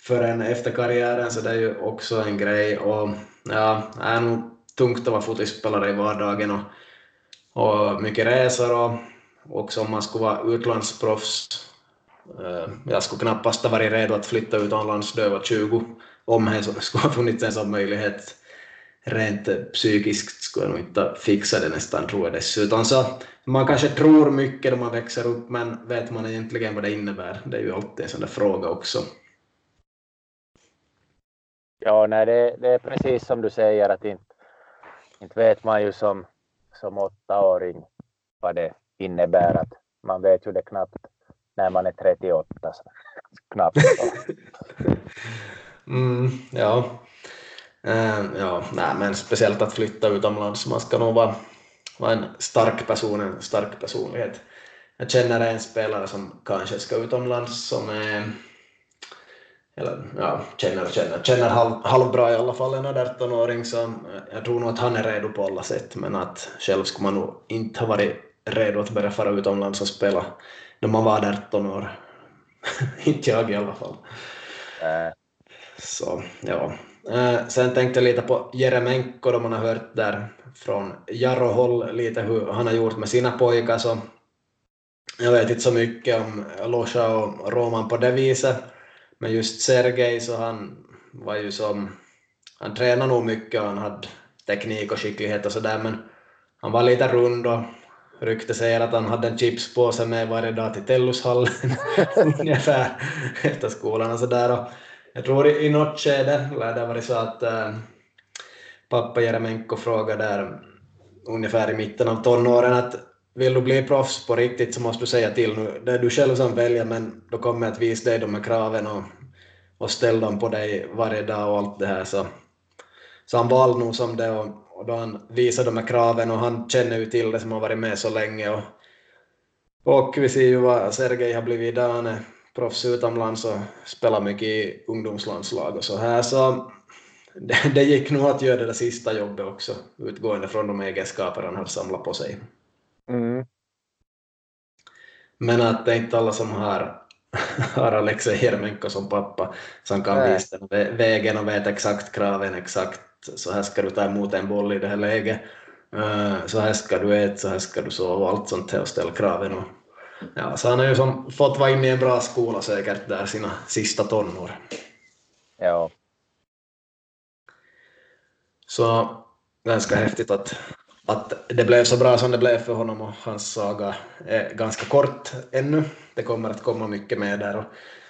[SPEAKER 1] förrän efter karriären, så det är ju också en grej. Och ja, det är nog tungt att vara fotbollsspelare i vardagen och, och mycket resor och också om man skulle vara utlandsproffs eh, jag skulle knappast ha varit redo att flytta utomlands då jag var 20 om det skulle ha funnits en sån möjlighet. Rent eh, psykiskt skulle jag nog inte fixa det nästan tror jag dessutom. Så man kanske tror mycket när man växer upp men vet man egentligen vad det innebär? Det är ju alltid en sån där fråga också.
[SPEAKER 2] Ja, nej, det, det är precis som du säger att inte, inte vet man ju som, som åttaåring vad det innebär. Att man vet ju det knappt när man är 38. Så knappt.
[SPEAKER 1] mm, ja. Uh, ja, nej, men speciellt att flytta utomlands. Man ska nog vara, vara en stark person, en stark personlighet. Jag känner en spelare som kanske ska utomlands som är eller ja, känner känner, känner halv, halvbra i alla fall en 18-åring så eh, jag tror nog att han är redo på alla sätt men att själv skulle man nog inte ha varit redo att börja fara utomlands och spela när man var 18 år. inte jag i alla fall. Äh. Så ja. Eh, sen tänkte jag lite på Jeremenko då man har hört där från Jarro-håll lite hur han har gjort med sina pojkar så jag vet inte så mycket om Losha och Roman på det viset men just Sergej så han var ju som, han tränade nog mycket och han hade teknik och skicklighet och sådär men han var lite rund och rykte säger att han hade en chipspåse med varje dag till Tellushallen ungefär efter skolan och sådär. Jag tror i, i något skede lär det varit så att äh, pappa Jeremenko frågade där ungefär i mitten av tonåren att vill du bli proffs på riktigt så måste du säga till nu. Det är du själv som väljer men då kommer jag att visa dig de här kraven och, och ställa dem på dig varje dag och allt det här. Så, så han valde nog som det och, och då han visade de här kraven och han känner ju till det som har varit med så länge och, och vi ser ju vad Sergej har blivit idag. Han är proffs utomlands och spelar mycket i ungdomslandslag och så här så det, det gick nog att göra det där sista jobbet också utgående från de egenskaper han har samlat på sig. Mm. Men att det är inte alla som har, har Alexej Jermenko som pappa som kan Nej. visa den vägen och vet exakt kraven, exakt så här ska du ta emot en boll i det här läget, uh, så här ska du äta, så här ska du sova och allt sånt här och ställa kraven. Och, ja, så han har ju som fått vara inne i en bra skola säkert där sina sista tonår.
[SPEAKER 2] Ja.
[SPEAKER 1] Så ganska häftigt att att det blev så bra som det blev för honom och hans saga är ganska kort ännu. Det kommer att komma mycket mer där och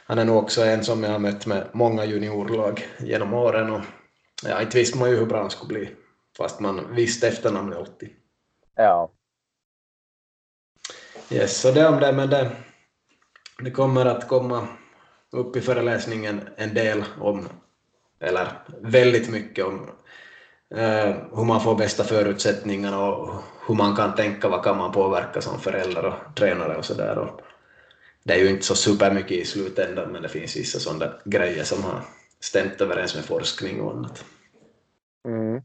[SPEAKER 1] han är nog också en som jag har mött med många juniorlag genom åren och ja, inte visste man ju hur bra han skulle bli fast man visste efternamnet alltid.
[SPEAKER 2] Ja.
[SPEAKER 1] Yes, så det om det, men det, det kommer att komma upp i föreläsningen en del om, eller väldigt mycket om Eh, hur man får bästa förutsättningarna och hur man kan tänka, vad kan man påverka som förälder och tränare och sådär. Det är ju inte så supermycket i slutändan men det finns vissa sådana grejer som har stämt överens med forskning och annat. Mm.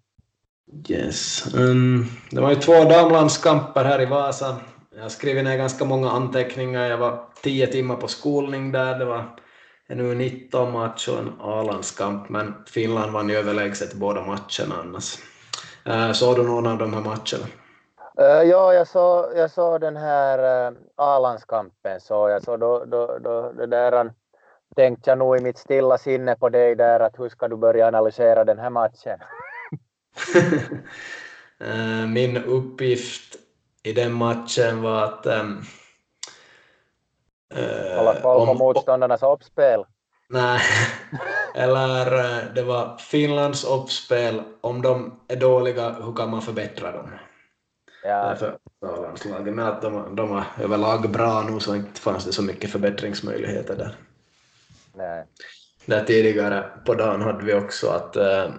[SPEAKER 1] Yes. Um, det var ju två damlandskamper här i Vasa. Jag har skrivit ner ganska många anteckningar. Jag var tio timmar på skolning där. Det var en U19-match och en A-landskamp, men Finland vann ju överlägset båda matcherna annars. Äh, såg du någon av de här matcherna?
[SPEAKER 2] Uh, ja, jag såg, jag såg den här uh, A-landskampen, så jag såg då, då, då, det där tänkte jag nog i mitt stilla sinne på dig där att hur ska du börja analysera den här matchen?
[SPEAKER 1] uh, min uppgift i den matchen var att um,
[SPEAKER 2] Hålla koll på motståndarnas uppspel.
[SPEAKER 1] Nej, eller eh, det var Finlands uppspel. Om de är dåliga, hur kan man förbättra dem? Ja. Därför landslaget. Men att de, de var överlag bra nu så inte fanns det så mycket förbättringsmöjligheter där.
[SPEAKER 2] Nej.
[SPEAKER 1] Där tidigare på dagen hade vi också att uh,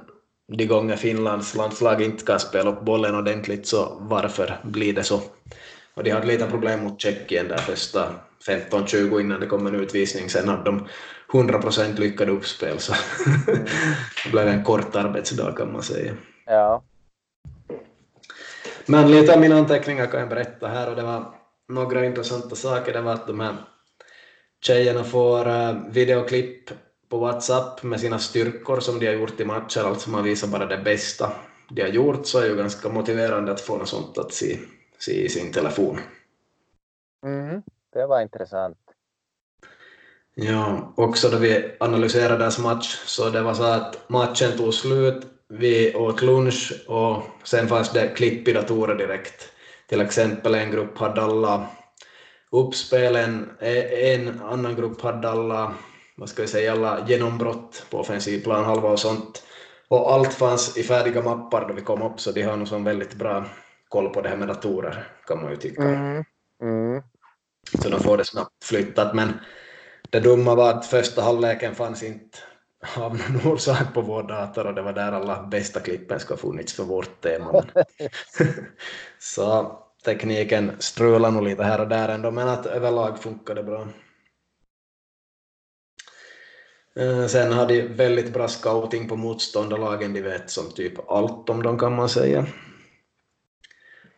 [SPEAKER 1] de gånger Finlands landslag inte kan spela upp bollen ordentligt så varför blir det så? Och de hade lite problem mot Tjeckien där första 15-20 innan det kom en utvisning. Sen hade de 100% lyckade uppspel så mm. det blev en kort arbetsdag kan man säga.
[SPEAKER 2] Ja.
[SPEAKER 1] Men lite av mina anteckningar kan jag berätta här och det var några intressanta saker. Det var att de här tjejerna får uh, videoklipp på WhatsApp med sina styrkor som de har gjort i matcher, alltså man visar bara det bästa de har gjort, så är ju ganska motiverande att få något sånt att se, se i sin telefon.
[SPEAKER 2] Mm. Det var intressant.
[SPEAKER 1] Ja, också då vi analyserade deras match, så det var så att matchen tog slut, vi åt lunch och sen fanns det klipp i datorer direkt. Till exempel en grupp hade alla uppspelen, en annan grupp hade alla, vad ska vi säga, alla genombrott på offensiv planhalva och sånt. Och allt fanns i färdiga mappar då vi kom upp, så de har nog som väldigt bra koll på det här med datorer, kan man ju tycka.
[SPEAKER 2] Mm. Mm.
[SPEAKER 1] Så de får det snabbt flyttat. Men det dumma var att första halvleken fanns inte av någon orsak på vår dator och det var där alla bästa klippen ska ha funnits för vårt tema. så tekniken strular nog lite här och där ändå, men att överlag funkar det bra. Eh, sen har de väldigt bra scouting på motståndarlagen, de vet som typ allt om dem kan man säga.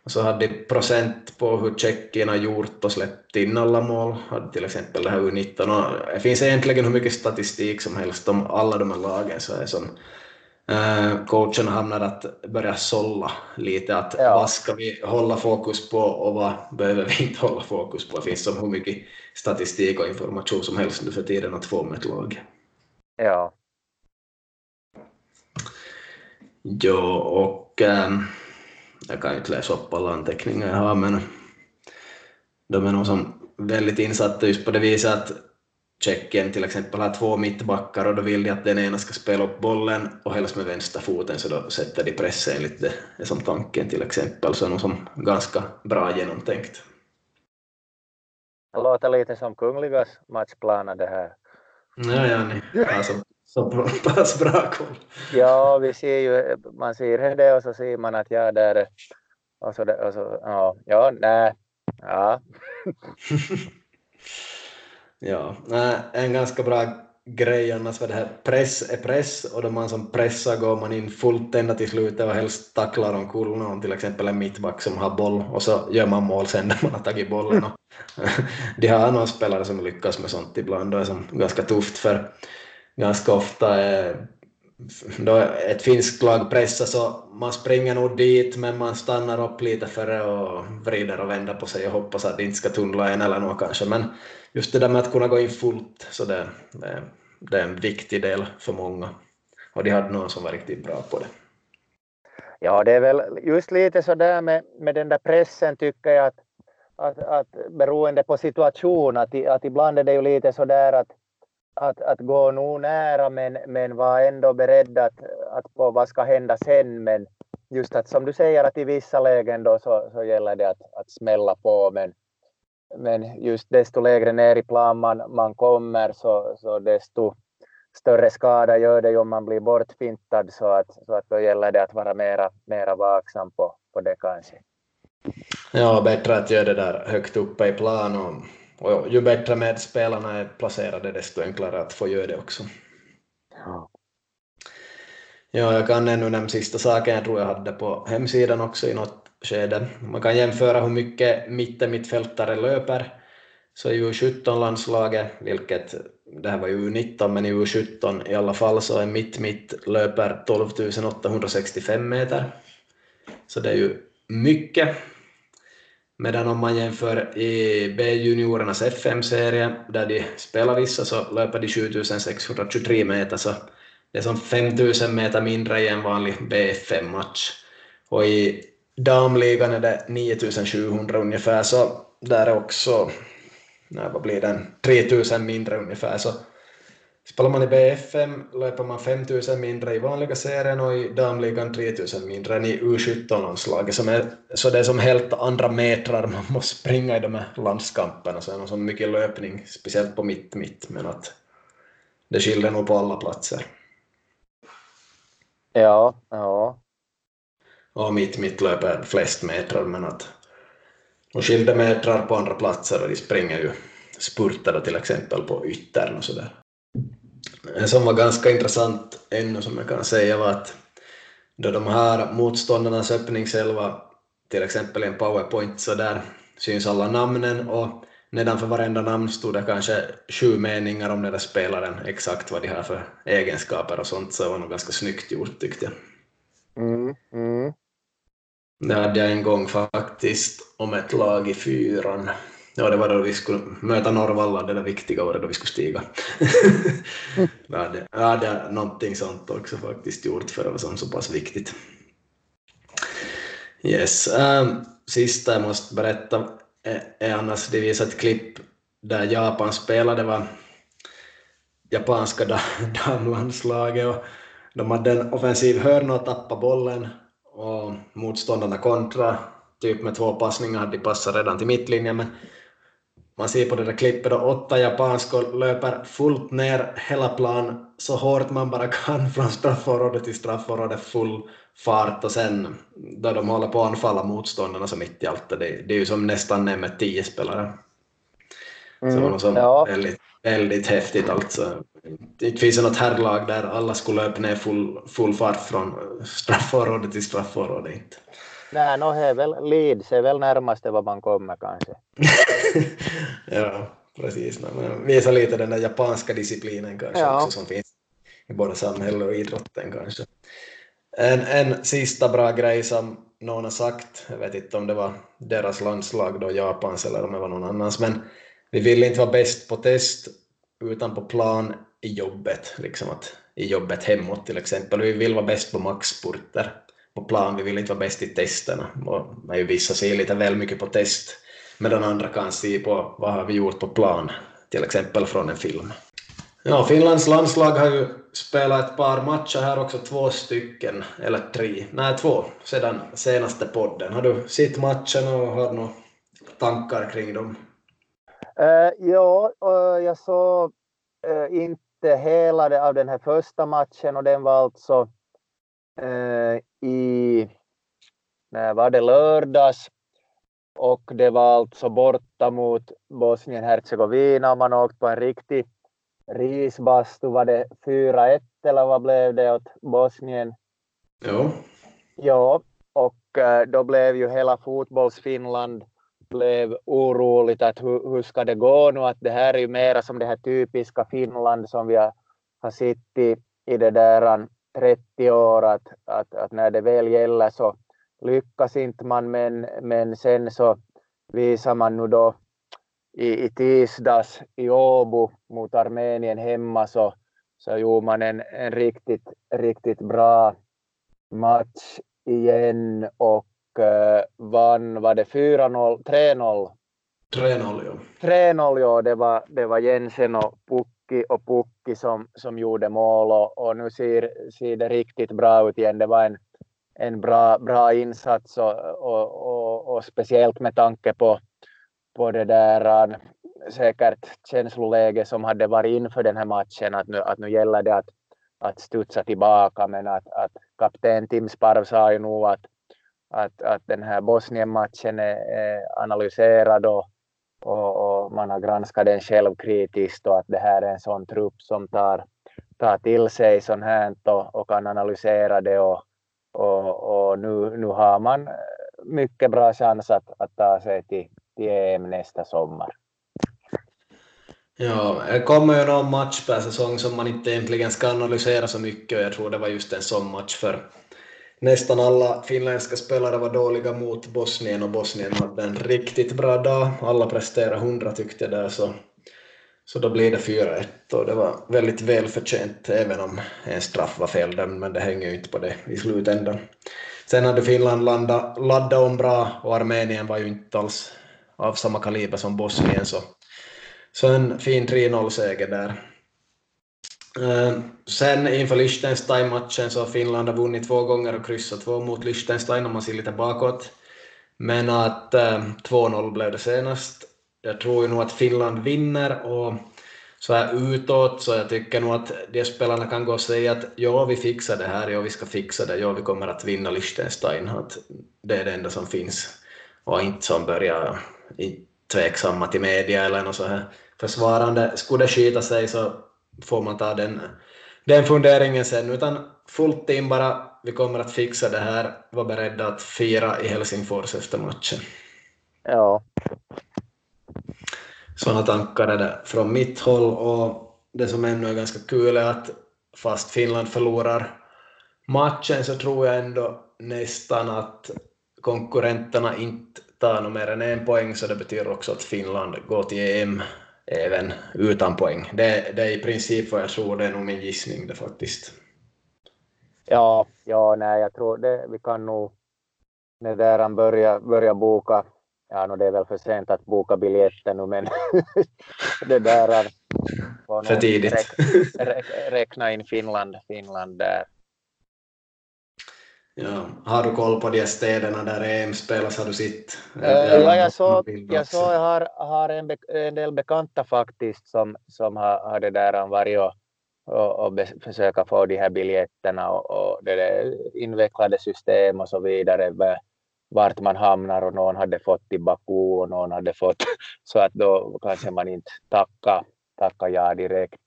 [SPEAKER 1] Och så hade de procent på hur Tjeckien har gjort och släppt in alla mål, hade till exempel det här U19. Och det finns egentligen hur mycket statistik som helst om alla de här lagen, så är som Uh, coachen hamnar att börja sålla lite, att ja. vad ska vi hålla fokus på och vad behöver vi inte hålla fokus på? Det finns som hur mycket statistik och information som helst nu för tiden att få med ett lag.
[SPEAKER 2] Ja.
[SPEAKER 1] Ja, och um, jag kan ju inte läsa upp alla anteckningar jag har, men de är nog som väldigt insatta just på det viset att Tjeckien till exempel har två mittbackar och då vill de att den ena ska spela upp bollen. Och helst med vänsterfoten så då sätter de press enligt det, det som tanken till exempel, så är nog som ganska bra genomtänkt.
[SPEAKER 2] Det låter lite som Kungligas matchplaner det här.
[SPEAKER 1] Ja, ja, ni har så pass bra koll.
[SPEAKER 2] Ja, vi ser ju, man ser det och så ser man att ja, där och så, och så ja, ja, nej, ja.
[SPEAKER 1] Ja, en ganska bra grej annars var det här press är press och då man som pressar går man in fullt ända till slutet och helst tacklar omkull någon, till exempel en mittback som har boll och så gör man mål sen när man har tagit bollen. Och de har några spelare som lyckas med sånt ibland och det är som ganska tufft för ganska ofta är då ett finskt lag pressar så man springer nog dit men man stannar upp lite före och vrider och vänder på sig och hoppas att det inte ska tunnla en eller något kanske men just det där med att kunna gå in fullt så det, det, det är en viktig del för många och de hade någon som var riktigt bra på det.
[SPEAKER 2] Ja, det är väl just lite så där med, med den där pressen tycker jag att, att, att beroende på situation att, att ibland är det ju lite så där att att, att gå nog nära men, men var ändå beredd att, att på vad ska hända sen. Men just att som du säger att i vissa lägen då så, så gäller det att, att smälla på men, men just desto lägre ner i plan man, man kommer så, så desto större skada gör det ju om man blir bortfintad så att, så att då gäller det att vara mera, mera vaksam på, på det kanske.
[SPEAKER 1] Ja, bättre att göra det där högt uppe i plan och och ju bättre medspelarna är placerade desto enklare att få göra det också. Ja. Ja, jag kan ännu nämna sista saken jag tror jag hade på hemsidan också i något skede. Man kan jämföra hur mycket mittemittfältare löper. Så i U17-landslaget, vilket det här var ju U19, men i U17 i alla fall så är mitt-mitt löper 12 865 meter. Så det är ju mycket. Medan om man jämför i B-juniorernas FM-serie, där de spelar vissa, så löper de 7623 meter, så det är som 5000 meter mindre i en vanlig B5-match. Och i damligan är det 9700 ungefär, så där är också, nej, vad blir den, 3000 mindre ungefär, så Spelar man i BFM löper man 5000 mindre i vanliga serien och i damligan 3000 mindre än i U17-landslaget. Så det är som helt andra metrar man måste springa i de här landskamperna. Så det är nog mycket löpning, speciellt på mitt-mitt, men att det skiljer nog på alla platser.
[SPEAKER 2] Ja, ja.
[SPEAKER 1] Och mitt-mitt löper flest metrar, men att de skilde metrar på andra platser och de springer ju spurtar till exempel på yttern och sådär. En som var ganska intressant ännu som jag kan säga var att då de här motståndarnas öppningselva, till exempel i en powerpoint, så där syns alla namnen och nedanför varenda namn stod det kanske sju meningar om den där spelaren, exakt vad de har för egenskaper och sånt, så det var nog ganska snyggt gjort tyckte jag.
[SPEAKER 2] Mm, mm.
[SPEAKER 1] Det hade jag en gång faktiskt om ett lag i fyran Ja, det var då vi skulle möta Norrvalla, det där viktiga året då vi skulle stiga. jag, hade, jag hade någonting sånt också faktiskt gjort för det var så pass viktigt. Yes. Um, sista jag måste berätta är, är annars, det visar ett klipp där Japan spelade, var japanska damlandslaget och de hade en offensiv hörna och tappade bollen och motståndarna kontra typ med två passningar hade de passat redan till mittlinjen men man ser på det där klippet då åtta japanskor löper fullt ner hela plan så hårt man bara kan från straffområde till straffområde full fart och sen då de håller på att anfalla motståndarna så mitt i allt det, det är ju som nästan med tio spelare. Mm, så det var som ja. väldigt, väldigt häftigt alltså. Det finns något herrlag där alla skulle löpa ner full, full fart från straffområde till straffområde. Inte.
[SPEAKER 2] Nej, no, är väl Leeds är väl närmaste vad man kommer kanske.
[SPEAKER 1] ja, precis. Men visa lite den där japanska disciplinen kanske ja. också som finns i både samhället och idrotten kanske. En, en sista bra grej som någon har sagt, jag vet inte om det var deras landslag då, Japans eller om det var någon annans, men vi vill inte vara bäst på test utan på plan i jobbet, liksom att i jobbet hemåt till exempel. Vi vill vara bäst på maxspurter på plan, vi vill inte vara bäst i testerna. Och vissa ser lite väl mycket på test, medan andra kan se på vad har vi gjort på plan, till exempel från en film. Ja, Finlands landslag har ju spelat ett par matcher här också, två stycken, eller tre, nej två, sedan senaste podden. Har du sett matchen och har några tankar kring dem?
[SPEAKER 2] Uh, ja, uh, jag såg uh, inte hela det, av den här första matchen och den var alltså i, när var det lördags och det var alltså borta mot Bosnien-Hercegovina man åkte på en riktig risbastu. Var det 4-1 eller vad blev det åt Bosnien?
[SPEAKER 1] Ja.
[SPEAKER 2] Ja, och då blev ju hela fotbollsfinland blev oroligt att hur, hur ska det gå nu, att det här är ju mera som det här typiska Finland som vi har, har sett i, i det där 30 år, att, att, att när det väl gäller så lyckas inte man, men, men sen så visar man nu då i, i tisdags i Åbo mot Armenien hemma så, så gjorde man en, en riktigt, riktigt bra match igen och uh, vann, var det 4-0, 3-0?
[SPEAKER 1] 3-0 ja.
[SPEAKER 2] 3-0 ja, det var, det var Jensen och Pukki och Pukki som, som gjorde mål och, och nu ser, ser det riktigt bra ut igen. Det var en, en bra, bra insats och, och, och, och speciellt med tanke på, på det där äh, säkert känsloläge som hade varit inför den här matchen att nu, att nu gäller det att, att studsa tillbaka men att, att kapten Tim Sparv sa ju nog att att, att den här Bosnien-matchen är, är analyserad och, och, och, man har granskat den självkritiskt och att det här är en sån trupp som tar, tar till sig sånt här och, och kan analysera det och, och, och nu, nu har man mycket bra chans att, att ta sig till, till EM nästa sommar.
[SPEAKER 1] Ja, det kommer ju någon match per säsong som man inte egentligen ska analysera så mycket och jag tror det var just en sån match för nästan alla finländska spelare var dåliga mot Bosnien och Bosnien hade en riktigt bra dag. Alla presterade 100 tyckte jag där så, så då blir det 4-1 och det var väldigt välförtjänt även om en straff var feldömd men det hänger ju inte på det i slutändan. Sen hade Finland laddat, laddat om bra och Armenien var ju inte alls av samma kaliber som Bosnien så, så en fin 3-0-seger där. Eh, sen inför Liechtenstein-matchen så har Finland har vunnit två gånger och kryssat två mot Liechtenstein om man ser lite bakåt. Men att eh, 2-0 blev det senast. Jag tror ju nog att Finland vinner och så här utåt så jag tycker nog att de spelarna kan gå och säga att ja, vi fixar det här, ja, vi ska fixa det, ja, vi kommer att vinna Liechtenstein. Att det är det enda som finns. Och inte som börjar eh, tveksamma till media eller något så här försvarande. Skulle det skita sig så får man ta den, den funderingen sen, utan fullt in bara, vi kommer att fixa det här, var beredda att fira i Helsingfors efter matchen.
[SPEAKER 2] Ja.
[SPEAKER 1] Sådana tankar är det från mitt håll. Och det som ännu är ganska kul är att fast Finland förlorar matchen så tror jag ändå nästan att konkurrenterna inte tar något mer än en poäng. Så det betyder också att Finland går till EM även utan poäng. Det, det är i princip vad jag tror, det är nog min gissning det faktiskt.
[SPEAKER 2] Ja, ja nej, jag tror det, vi kan nog när där börja, börja boka, ja no, det är väl för sent att boka biljetter nu men det där
[SPEAKER 1] för tidigt.
[SPEAKER 2] Räk, räkna in Finland, Finland där.
[SPEAKER 1] Ja, har du koll på de städerna där EM spelas? Har du sett?
[SPEAKER 2] Uh, ja, jag såg, jag, så, jag har, har en, be, en del bekanta faktiskt som, som har, har det där varit och, och, och be, försöka få de här biljetterna och, och det där invecklade system och så vidare vart man hamnar och någon hade fått till Baku och någon hade fått så att då kanske man inte tackar tacka ja direkt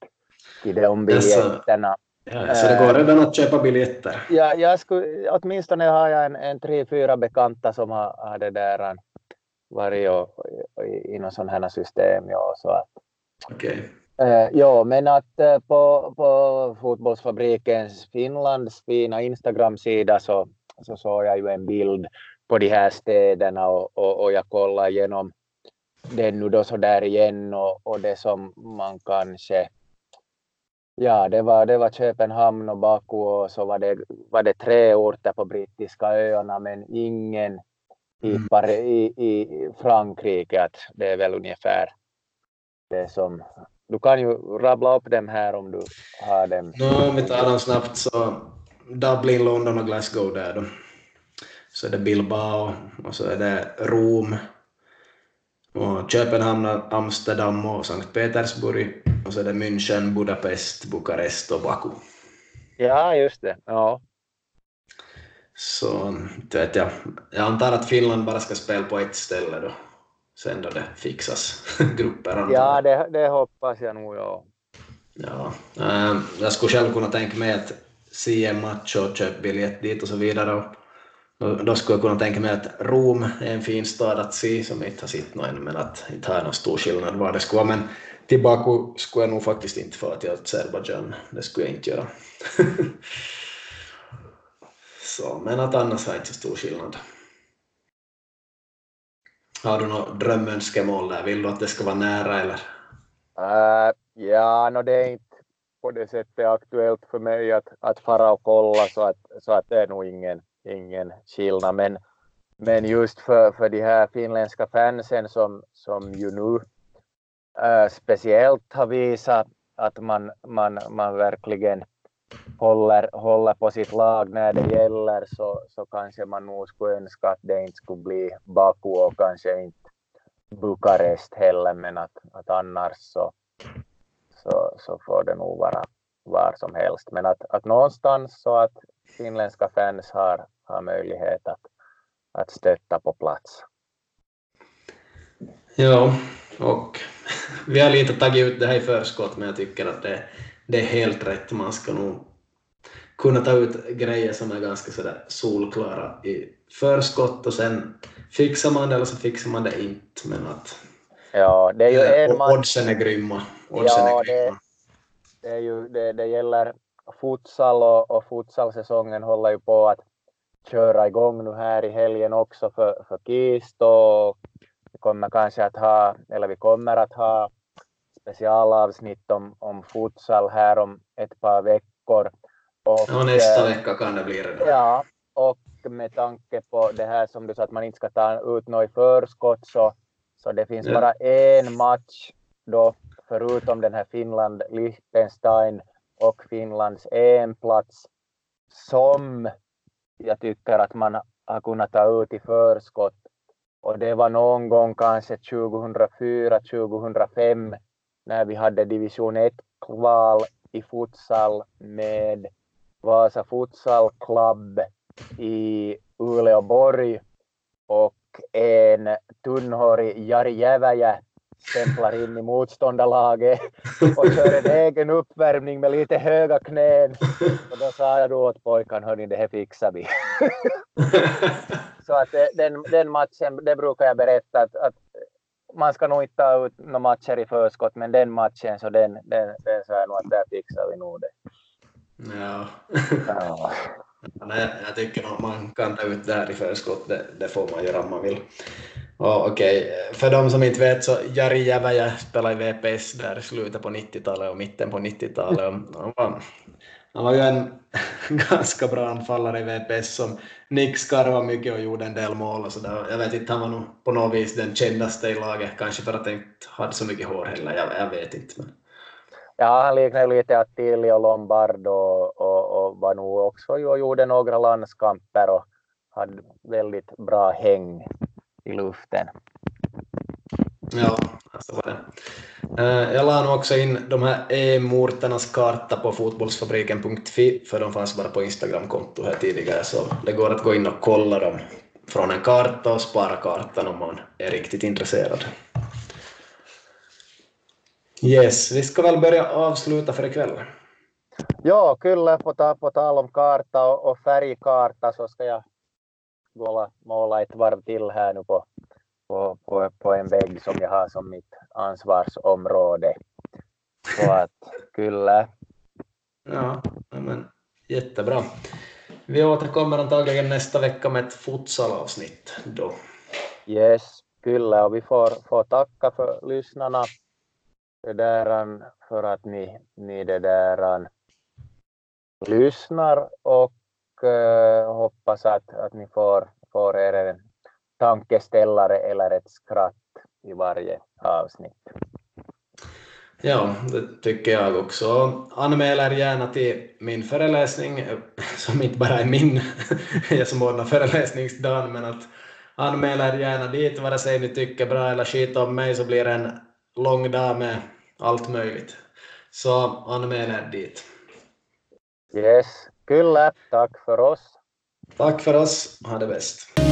[SPEAKER 2] till de biljetterna.
[SPEAKER 1] Ja, så det går redan att köpa biljetter?
[SPEAKER 2] Ja, jag skulle, åtminstone har jag en, en tre, fyra bekanta som har, har det där varit och, i något sådana här system. Ja, så att,
[SPEAKER 1] okay.
[SPEAKER 2] Eh, ja, men att eh, på, på Fotbollsfabrikens Finlands fina Instagram-sida så, så såg jag ju en bild på de här städerna och, och, och jag kollade igenom den nu då så där igen och, och det som man kanske Ja, det var, det var Köpenhamn och Baku och så var det, var det tre orter på brittiska öarna men ingen tippar mm. i, i Frankrike att det är väl ungefär det som du kan ju rabbla upp dem här om du har dem.
[SPEAKER 1] No, om vi tar dem snabbt så Dublin, London och Glasgow där då. Så är det Bilbao och så är det Rom och Köpenhamn, Amsterdam och Sankt Petersburg och så är det München, Budapest, Bukarest och Baku.
[SPEAKER 2] Ja, just det. Ja.
[SPEAKER 1] Så vet jag, jag antar att Finland bara ska spela på ett ställe då sen då det fixas grupper.
[SPEAKER 2] Ja, det, det hoppas jag nog. Ja.
[SPEAKER 1] Ja, äh, jag skulle själv kunna tänka mig att se en match och köpa biljett dit och så vidare. Och då skulle jag kunna tänka mig att Rom är en fin stad att se som inte har sett någon, men att inte har någon stor skillnad var det skulle vara. Men tillbaka skulle jag nog faktiskt inte fara till Azerbajdzjan, det skulle jag inte göra. så, men att annars har inte så stor skillnad. Har du något drömönskemål där? Vill du att det ska vara nära eller?
[SPEAKER 2] Uh, ja, no, det är inte på det sättet aktuellt för mig att, att fara och kolla så att, så att det är nog ingen, ingen skillnad. Men, men just för, för de här finländska fansen som, som ju nu Äh, speciellt har visat att man, man, man verkligen håller, håller på sitt lag när det gäller så, så kanske man nog skulle önska att det inte skulle bli Baku och kanske inte Bukarest heller men att, att annars så, så, så får det nog vara var som helst. Men att, att någonstans så att finländska fans har, har möjlighet att, att stötta på plats.
[SPEAKER 1] Ja, och vi har lite tagit ut det här i förskott men jag tycker att det, det är helt rätt. Man ska nog kunna ta ut grejer som är ganska sådär solklara i förskott och sen fixar man det eller så fixar man det inte. Men att
[SPEAKER 2] ja, det är ju en
[SPEAKER 1] man... oddsen är grymma. Oddsen
[SPEAKER 2] ja,
[SPEAKER 1] är grymma.
[SPEAKER 2] Det, det, är ju, det, det gäller futsal och, och futsalsäsongen håller ju på att köra igång nu här i helgen också för, för KIST och vi kommer kanske att ha, eller vi kommer att ha specialavsnitt om, om futsal här om ett par veckor.
[SPEAKER 1] Och, ja, nästa äh, vecka kan det bli redan.
[SPEAKER 2] Ja, och med tanke på det här som du sa att man inte ska ta ut något i förskott så, så det finns ja. bara en match då förutom den här Finland-Liechtenstein och Finlands EM-plats som jag tycker att man har kunnat ta ut i förskott och det var någon gång kanske 2004, 2005 när vi hade division 1-kval i futsal med Vasa Futsal Club i Uleåborg och en tunnhårig Jari Jäväjä stämplar in i motståndarlaget och kör en egen uppvärmning med lite höga knän. Och då sa jag då åt pojkan, hörni det här fixar vi. Så att den, den matchen, det brukar jag berätta att, att man ska nog inte ta ut några matcher i förskott, men den matchen så den, den, den sa jag nog att där fixar vi nog det.
[SPEAKER 1] Ja. ja. Nej, jag tycker nog man kan ta ut det här i förskott, det, det får man göra om man vill. Och okej, för de som inte vet så Jari Jäväjä spelade i VPS där i slutet på 90-talet och mitten på 90-talet. Han var, han var ju en ganska bra anfallare i VPS som Nick skarvade mycket och gjorde en del mål och sådär. Jag vet inte, han var nog på något vis den kändaste i laget, kanske för att han inte hade så mycket hår heller, jag, jag vet inte. Men...
[SPEAKER 2] Ja, han liknar lite Attilio Lombardo och, och var nog också och gjorde några landskamper och hade väldigt bra häng i luften.
[SPEAKER 1] Ja, så var det. Eh, jag la nog också in de här EM-orternas karta på fotbollsfabriken.fi för de fanns bara på Instagram-konto här tidigare så det går att gå in och kolla dem från en karta och spara kartan om man är riktigt intresserad. Yes, vi ska väl börja avsluta för ikväll.
[SPEAKER 2] Kyllä på, ta, på tal om karta och, och färgkarta så ska jag gå måla ett varv till här nu på, på, på, på en vägg som jag har som mitt ansvarsområde. Så att kyllä.
[SPEAKER 1] Ja, men jättebra. Vi återkommer antagligen nästa vecka med ett futsalavsnitt då.
[SPEAKER 2] Yes, kyllä. Och vi får, får tacka för lyssnarna för att ni, ni det där, lyssnar och eh, hoppas att, att ni får, får er en tankeställare eller ett skratt i varje avsnitt.
[SPEAKER 1] Ja, det tycker jag också. Anmäl er gärna till min föreläsning, som inte bara är min, jag som ordnar föreläsningsdagen, men att anmäl er gärna dit, vare sig ni tycker bra eller skit om mig så blir det en lång dag med allt möjligt. Så anmäl er dit.
[SPEAKER 2] Yes, kyllä. Tack för oss.
[SPEAKER 1] Tack för oss. Ha det bäst.